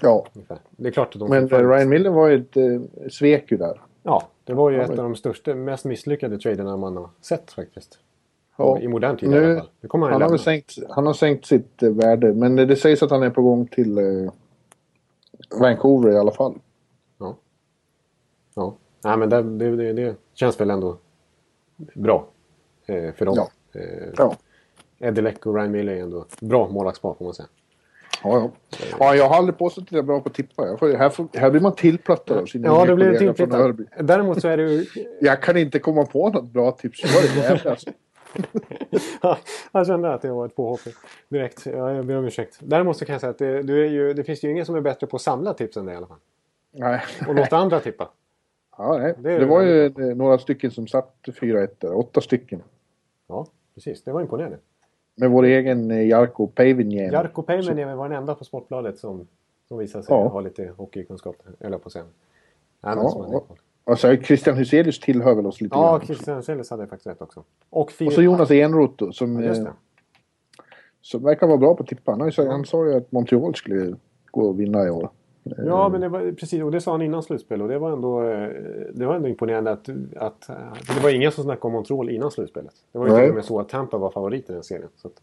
[SPEAKER 3] Ja,
[SPEAKER 2] Ungefär. Det är klart att de
[SPEAKER 3] men eh, Ryan Miller var ju ett eh, svek ju där.
[SPEAKER 2] Ja, det var ju
[SPEAKER 3] Ja,
[SPEAKER 2] ett
[SPEAKER 3] men-
[SPEAKER 2] av de största, mest misslyckade traderna man har sett faktiskt.
[SPEAKER 3] Ja.
[SPEAKER 2] I modern tid
[SPEAKER 3] Nu-
[SPEAKER 2] i alla fall. Han,
[SPEAKER 3] Han har, sänkt, han har sänkt sitt eh, värde, men det sägs att han är på gång till eh, Vancouver i alla fall.
[SPEAKER 2] Ja. ja. Nej, men det, det, det, det känns väl ändå bra eh, för dem.
[SPEAKER 3] Ja.
[SPEAKER 2] Eh,
[SPEAKER 3] Ja.
[SPEAKER 2] Eddie Leck och Ryan Miller är ändå bra målvaktspar får man säga.
[SPEAKER 3] Ja, ja. ja, jag har aldrig påstått att jag är bra på att tippa. Får, här, får, här blir man tillplattad av sina
[SPEAKER 2] Ja, det blir.
[SPEAKER 3] Örby.
[SPEAKER 2] Däremot så är det ju...
[SPEAKER 3] Jag kan inte komma på något bra tips. Jävla, alltså.
[SPEAKER 2] jag kände att det var ett påhopp direkt. Ja, jag ber om ursäkt. Däremot så kan jag säga att det, du är ju, det finns ju ingen som är bättre på att samla tips än dig i alla fall.
[SPEAKER 3] Nej.
[SPEAKER 2] Och låta andra tippa.
[SPEAKER 3] Ja, nej.
[SPEAKER 2] Det
[SPEAKER 3] Det var ju eh, några stycken som satt 4-1 där. Åtta stycken.
[SPEAKER 2] Ja, precis. Det var imponerande.
[SPEAKER 3] Med vår egen eh, Jarkko Päivinjärvi.
[SPEAKER 2] Jarkko Päivänen var den enda på Sportbladet som, som visade sig
[SPEAKER 3] Ja.
[SPEAKER 2] ha lite hockeykunskap. Eller på men som
[SPEAKER 3] Ja. Alltså, Christian Huselius tillhör väl oss lite
[SPEAKER 2] ja,
[SPEAKER 3] grann.
[SPEAKER 2] Christian Sellis hade faktiskt rätt också. Och,
[SPEAKER 3] Och så Jonas Enroth som,
[SPEAKER 2] Ja,
[SPEAKER 3] eh, som verkar vara bra på att tippa. Ju han sa ju att Montreal skulle gå och vinna i år.
[SPEAKER 2] Ja, men det var precis. Och det sa han innan slutspel. Och det var ändå, eh, det var ändå imponerande att, att... eh, Det var ingen som snackade om Montreal innan slutspelet. Det var ju till och med så att Tampa var favorit i den serien. Så att,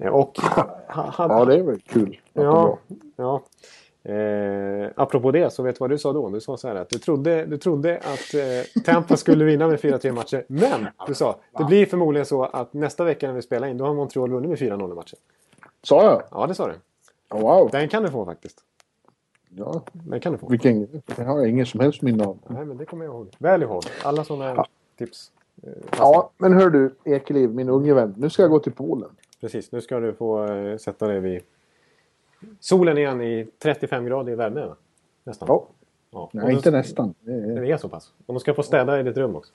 [SPEAKER 2] eh, och... ha- hade-
[SPEAKER 3] Ja, det är väl kul.
[SPEAKER 2] Ja, ja. Eh, apropå det, så vet du vad du sa då? Du sa så här att du trodde, du trodde att eh, Tampa skulle vinna med 4-3 matcher. Men du sa det blir förmodligen så att nästa vecka när vi spelar in, då har Montreal vunnit med 4-0 i matchen.
[SPEAKER 3] Sa jag?
[SPEAKER 2] Ja, det sa du.
[SPEAKER 3] Wow.
[SPEAKER 2] Den kan du få faktiskt.
[SPEAKER 3] Ja,
[SPEAKER 2] Den kan du få.
[SPEAKER 3] vilken... Det har jag ingen som helst minne av.
[SPEAKER 2] Nej, men det kommer jag ihåg. Väl ihåg. Alla sådana tips. Eh,
[SPEAKER 3] Ja, men hör du Ekeliv, min unge vän. Nu ska jag gå till Polen.
[SPEAKER 2] Precis, nu ska du få eh, sätta dig vid solen igen i 35 grader i värme. Nästan.
[SPEAKER 3] Ja.
[SPEAKER 2] Ja.
[SPEAKER 3] Nej,
[SPEAKER 2] då-
[SPEAKER 3] inte nästan. Det är,
[SPEAKER 2] Det är så pass. Och de ska få städa i ditt rum också.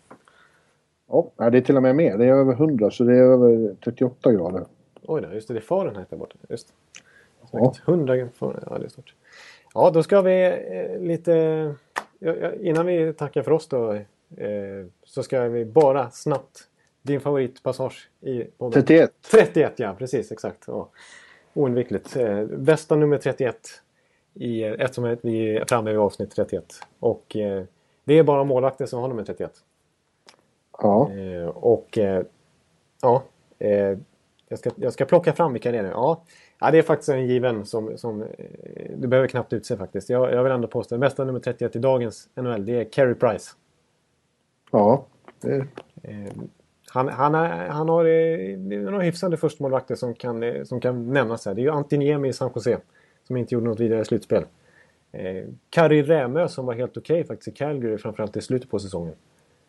[SPEAKER 3] ja, det är till och med mer. Det är över 100 så det är över 38 grader.
[SPEAKER 2] Oj då, just det. Det är Fahrenheit där borta. Just.
[SPEAKER 3] Ja.
[SPEAKER 2] Säkert 100 Fahrenheit. Ja, det är stort. Ja, då ska vi eh, lite innan vi tackar för oss då. Eh, så ska vi bara snabbt. Din favoritpassage i podden.
[SPEAKER 3] 31.
[SPEAKER 2] 31 ja, precis exakt. Ja. Oundvikligt. Eh, bästa nummer 31. I, eftersom vi är framme vid avsnitt 31. Och eh, det är bara målvakter som har nummer 31.
[SPEAKER 3] Ja.
[SPEAKER 2] Och ja, jag, ska, jag ska plocka fram vilka det är nu. Ja, ja, det är faktiskt en given som, som eh, du behöver knappt utse faktiskt. Jag, jag vill ändå påstå att bästa nummer 31 i dagens NHL, det är Carey Price.
[SPEAKER 3] Ja. Det,
[SPEAKER 2] Eh, han, han, är, han har eh, några hyfsade förstemålvakter som kan, som kan nämnas här. Det är ju Antiniemi i San Jose som inte gjorde något vidare slutspel. Eh, Kari Rämö som var helt okej faktiskt i Calgary framförallt i slutet på säsongen.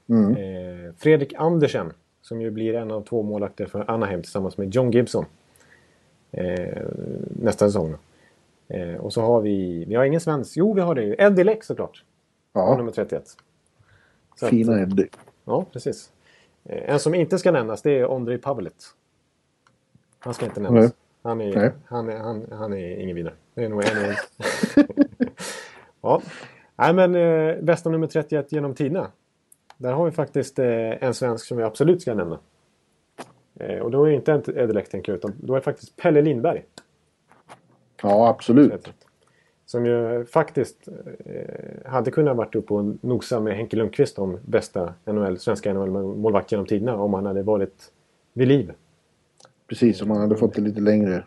[SPEAKER 3] mm.
[SPEAKER 2] Eh, Fredrik Andersen som ju blir en av två målvakter för Anaheim tillsammans med John Gibson. Eh, nästa säsong. Eh, och så har vi, vi har ingen svensk, jo vi har det ju, Eddie Leck såklart.
[SPEAKER 3] ja.
[SPEAKER 2] Nummer 31. Så att-
[SPEAKER 3] Fina Eddie.
[SPEAKER 2] Ja, precis. Eh, En som inte ska nämnas det är Ondrej Pavelit. Han ska inte nämnas.
[SPEAKER 3] Nej.
[SPEAKER 2] Han är,
[SPEAKER 3] Nej.
[SPEAKER 2] han, är, han, han är ingen vidare. Det är nog en Ja. Nej men eh, bästa nummer 31 genom tiderna. Där har vi faktiskt eh, en svensk som vi absolut ska nämna. Eh, och då är det inte tänker jag utan då är det faktiskt Pelle Lindberg.
[SPEAKER 3] Ja, absolut.
[SPEAKER 2] Som ju faktiskt eh, hade kunnat varit uppe och nosa med Henke Lundqvist om bästa NHL, svenska NHL-målvakt genom tiderna om han hade varit vid liv.
[SPEAKER 3] Precis, om man hade fått det lite längre.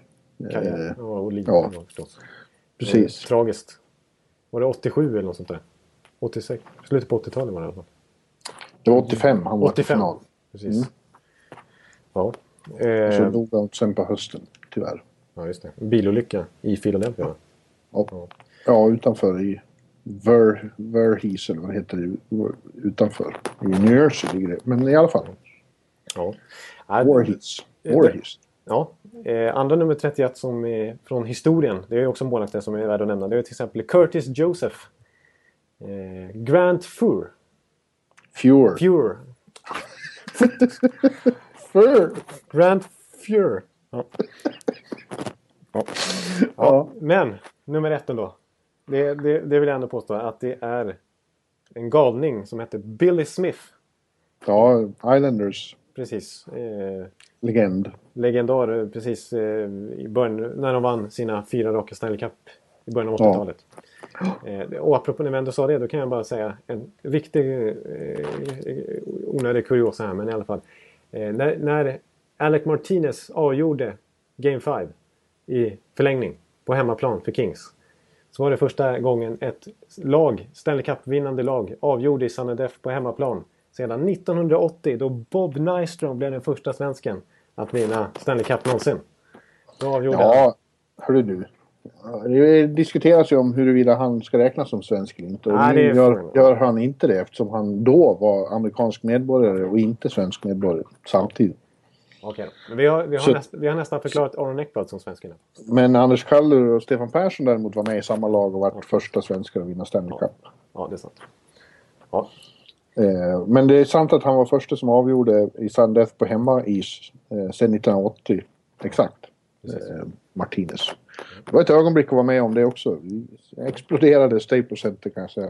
[SPEAKER 2] Karriär.
[SPEAKER 3] Eh,
[SPEAKER 2] Ja, och liv
[SPEAKER 3] ja.
[SPEAKER 2] förstås.
[SPEAKER 3] precis.
[SPEAKER 2] Tragiskt. Var det 87 eller något sånt där? 86? Slutet på 80-talet var det i alla fall.
[SPEAKER 3] Det var 85 han var
[SPEAKER 2] 85.
[SPEAKER 3] till final.
[SPEAKER 2] Precis.
[SPEAKER 3] Mm.
[SPEAKER 2] Ja.
[SPEAKER 3] Och så
[SPEAKER 2] Eh,
[SPEAKER 3] dog han sen på hösten, tyvärr.
[SPEAKER 2] ja, just det. En bilolycka i Philadelphia. va?
[SPEAKER 3] Ja, ja utanför i Ver, Verhees, eller vad det heter, utanför. I New Jersey ligger det. Men i alla fall.
[SPEAKER 2] Ja. Ja,
[SPEAKER 3] Warhees. Warhees.
[SPEAKER 2] Ja, eh, andra nummer 31 som är från historien. Det är också målvakter som är värda att nämna. Det är till exempel Curtis Joseph. Eh, Grant Fur.
[SPEAKER 3] Fure.
[SPEAKER 2] Fur.
[SPEAKER 3] Fure.
[SPEAKER 2] Grant Fur. Ja. Ja.
[SPEAKER 3] Ja.
[SPEAKER 2] Men nummer ett då. Det, det, det vill jag ändå påstå att det är en galning som heter Billy Smith.
[SPEAKER 3] ja, Islanders
[SPEAKER 2] Precis. Eh,
[SPEAKER 3] legend.
[SPEAKER 2] legendar eh, precis eh, i början när de vann sina fyra raka Stanley Cup i början av
[SPEAKER 3] Ja.
[SPEAKER 2] 80-talet. Eh, och apropå när vi ändå sa det, då kan jag bara säga en riktig eh, onödig kuriosa här, men i alla fall. Eh, när, när Alec Martinez avgjorde Game 5 i förlängning på hemmaplan för Kings. Så var det första gången ett lag, Stanley Cup-vinnande lag, avgjorde i Sanadef på hemmaplan. Sedan 1980 då Bob Nystrom blev den första svensken att vinna Stanley Cup någonsin. Då avgjorde.
[SPEAKER 3] Ja, hörru du. Det diskuteras ju om huruvida han ska räknas som svensk eller inte. Och
[SPEAKER 2] Nej,
[SPEAKER 3] nu gör, gör han inte det eftersom han då var amerikansk medborgare och inte svensk medborgare samtidigt.
[SPEAKER 2] Okej. Men vi har, vi, har
[SPEAKER 3] Så-
[SPEAKER 2] näst, vi har nästan förklarat Aron Ekblad som svensken.
[SPEAKER 3] Men Anders Kaller och Stefan Persson däremot var med i samma lag och var första svenskar att vinna Stanley Cup.
[SPEAKER 2] Ja, det är sant. Ja,
[SPEAKER 3] Eh, men det är sant att han var första som avgjorde i Sandef på hemmais eh, sedan 1980. Exakt. Eh, Martinez. Det var ett ögonblick att vara med om det också. Vi exploderade Staples Center kan jag säga.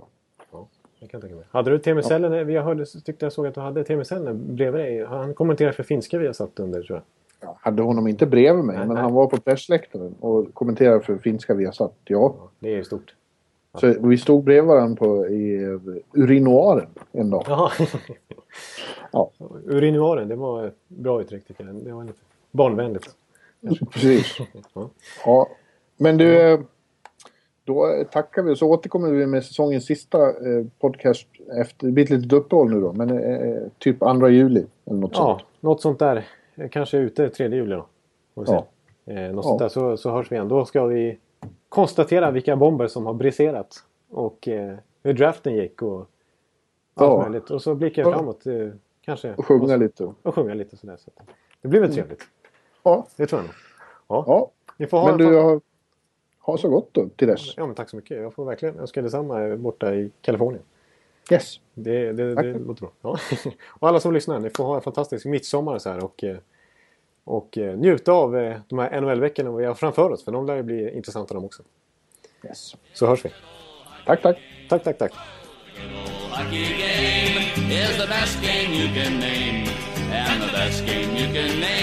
[SPEAKER 2] kan jag tänka mig. Hade du Teemu Selänne, vi hörde, tyckte jag såg att du hade Selänne bredvid dig. Han kommenterade för finska vi har satt under tror jag.
[SPEAKER 3] Jag hade honom inte bredvid mig,
[SPEAKER 2] Nej,
[SPEAKER 3] men
[SPEAKER 2] nej.
[SPEAKER 3] han var på pressläktaren och kommenterade för finska Viasat. Ja.
[SPEAKER 2] Ja, det är ju stort.
[SPEAKER 3] Så vi stod bredvid varandra på, i eh, urinoaren en dag.
[SPEAKER 2] Jaha.
[SPEAKER 3] Ja.
[SPEAKER 2] Urinoaren, det var ett bra uttryck tycker jag. Det var lite barnvänligt.
[SPEAKER 3] Precis.
[SPEAKER 2] Ja.
[SPEAKER 3] Ja. Men du, eh, då tackar vi och så återkommer vi med säsongens sista eh, podcast efter, det blir ett litet uppehåll nu då, men eh, typ 2 juli eller något
[SPEAKER 2] Ja,
[SPEAKER 3] sånt.
[SPEAKER 2] något sånt där. Kanske ute 3 juli då. Får vi se.
[SPEAKER 3] Ja.
[SPEAKER 2] Eh, något
[SPEAKER 3] Ja.
[SPEAKER 2] sånt där så, så hörs vi igen. Då ska vi konstatera vilka bomber som har briserat. Och eh, hur draften gick och allt
[SPEAKER 3] Ja.
[SPEAKER 2] möjligt. Och så blickar
[SPEAKER 3] Ja.
[SPEAKER 2] framåt. Eh, kanske.
[SPEAKER 3] Och sjunga lite.
[SPEAKER 2] Och sjunga lite sådär. Så det blir väl trevligt.
[SPEAKER 3] Ja,
[SPEAKER 2] Det tror jag nog. Ja.
[SPEAKER 3] ja.
[SPEAKER 2] Ni får ha
[SPEAKER 3] Men
[SPEAKER 2] en
[SPEAKER 3] du, ha så gott då till dess.
[SPEAKER 2] Ja, men tack så mycket. Jag får verkligen önska detsamma borta i Kalifornien.
[SPEAKER 3] Yes.
[SPEAKER 2] Det, det, det låter bra. Ja. och alla som lyssnar, ni får ha en fantastisk midsommar så här och, eh, och eh, njuta av eh, de här NHL-veckorna vi har framför oss. För de lär ju bli intressanta de också.
[SPEAKER 3] yes.
[SPEAKER 2] Så hörs vi.
[SPEAKER 3] Tack, tack.
[SPEAKER 2] Tack, tack, tack.
[SPEAKER 1] Hockey game is the best game you can name. And the best game you can name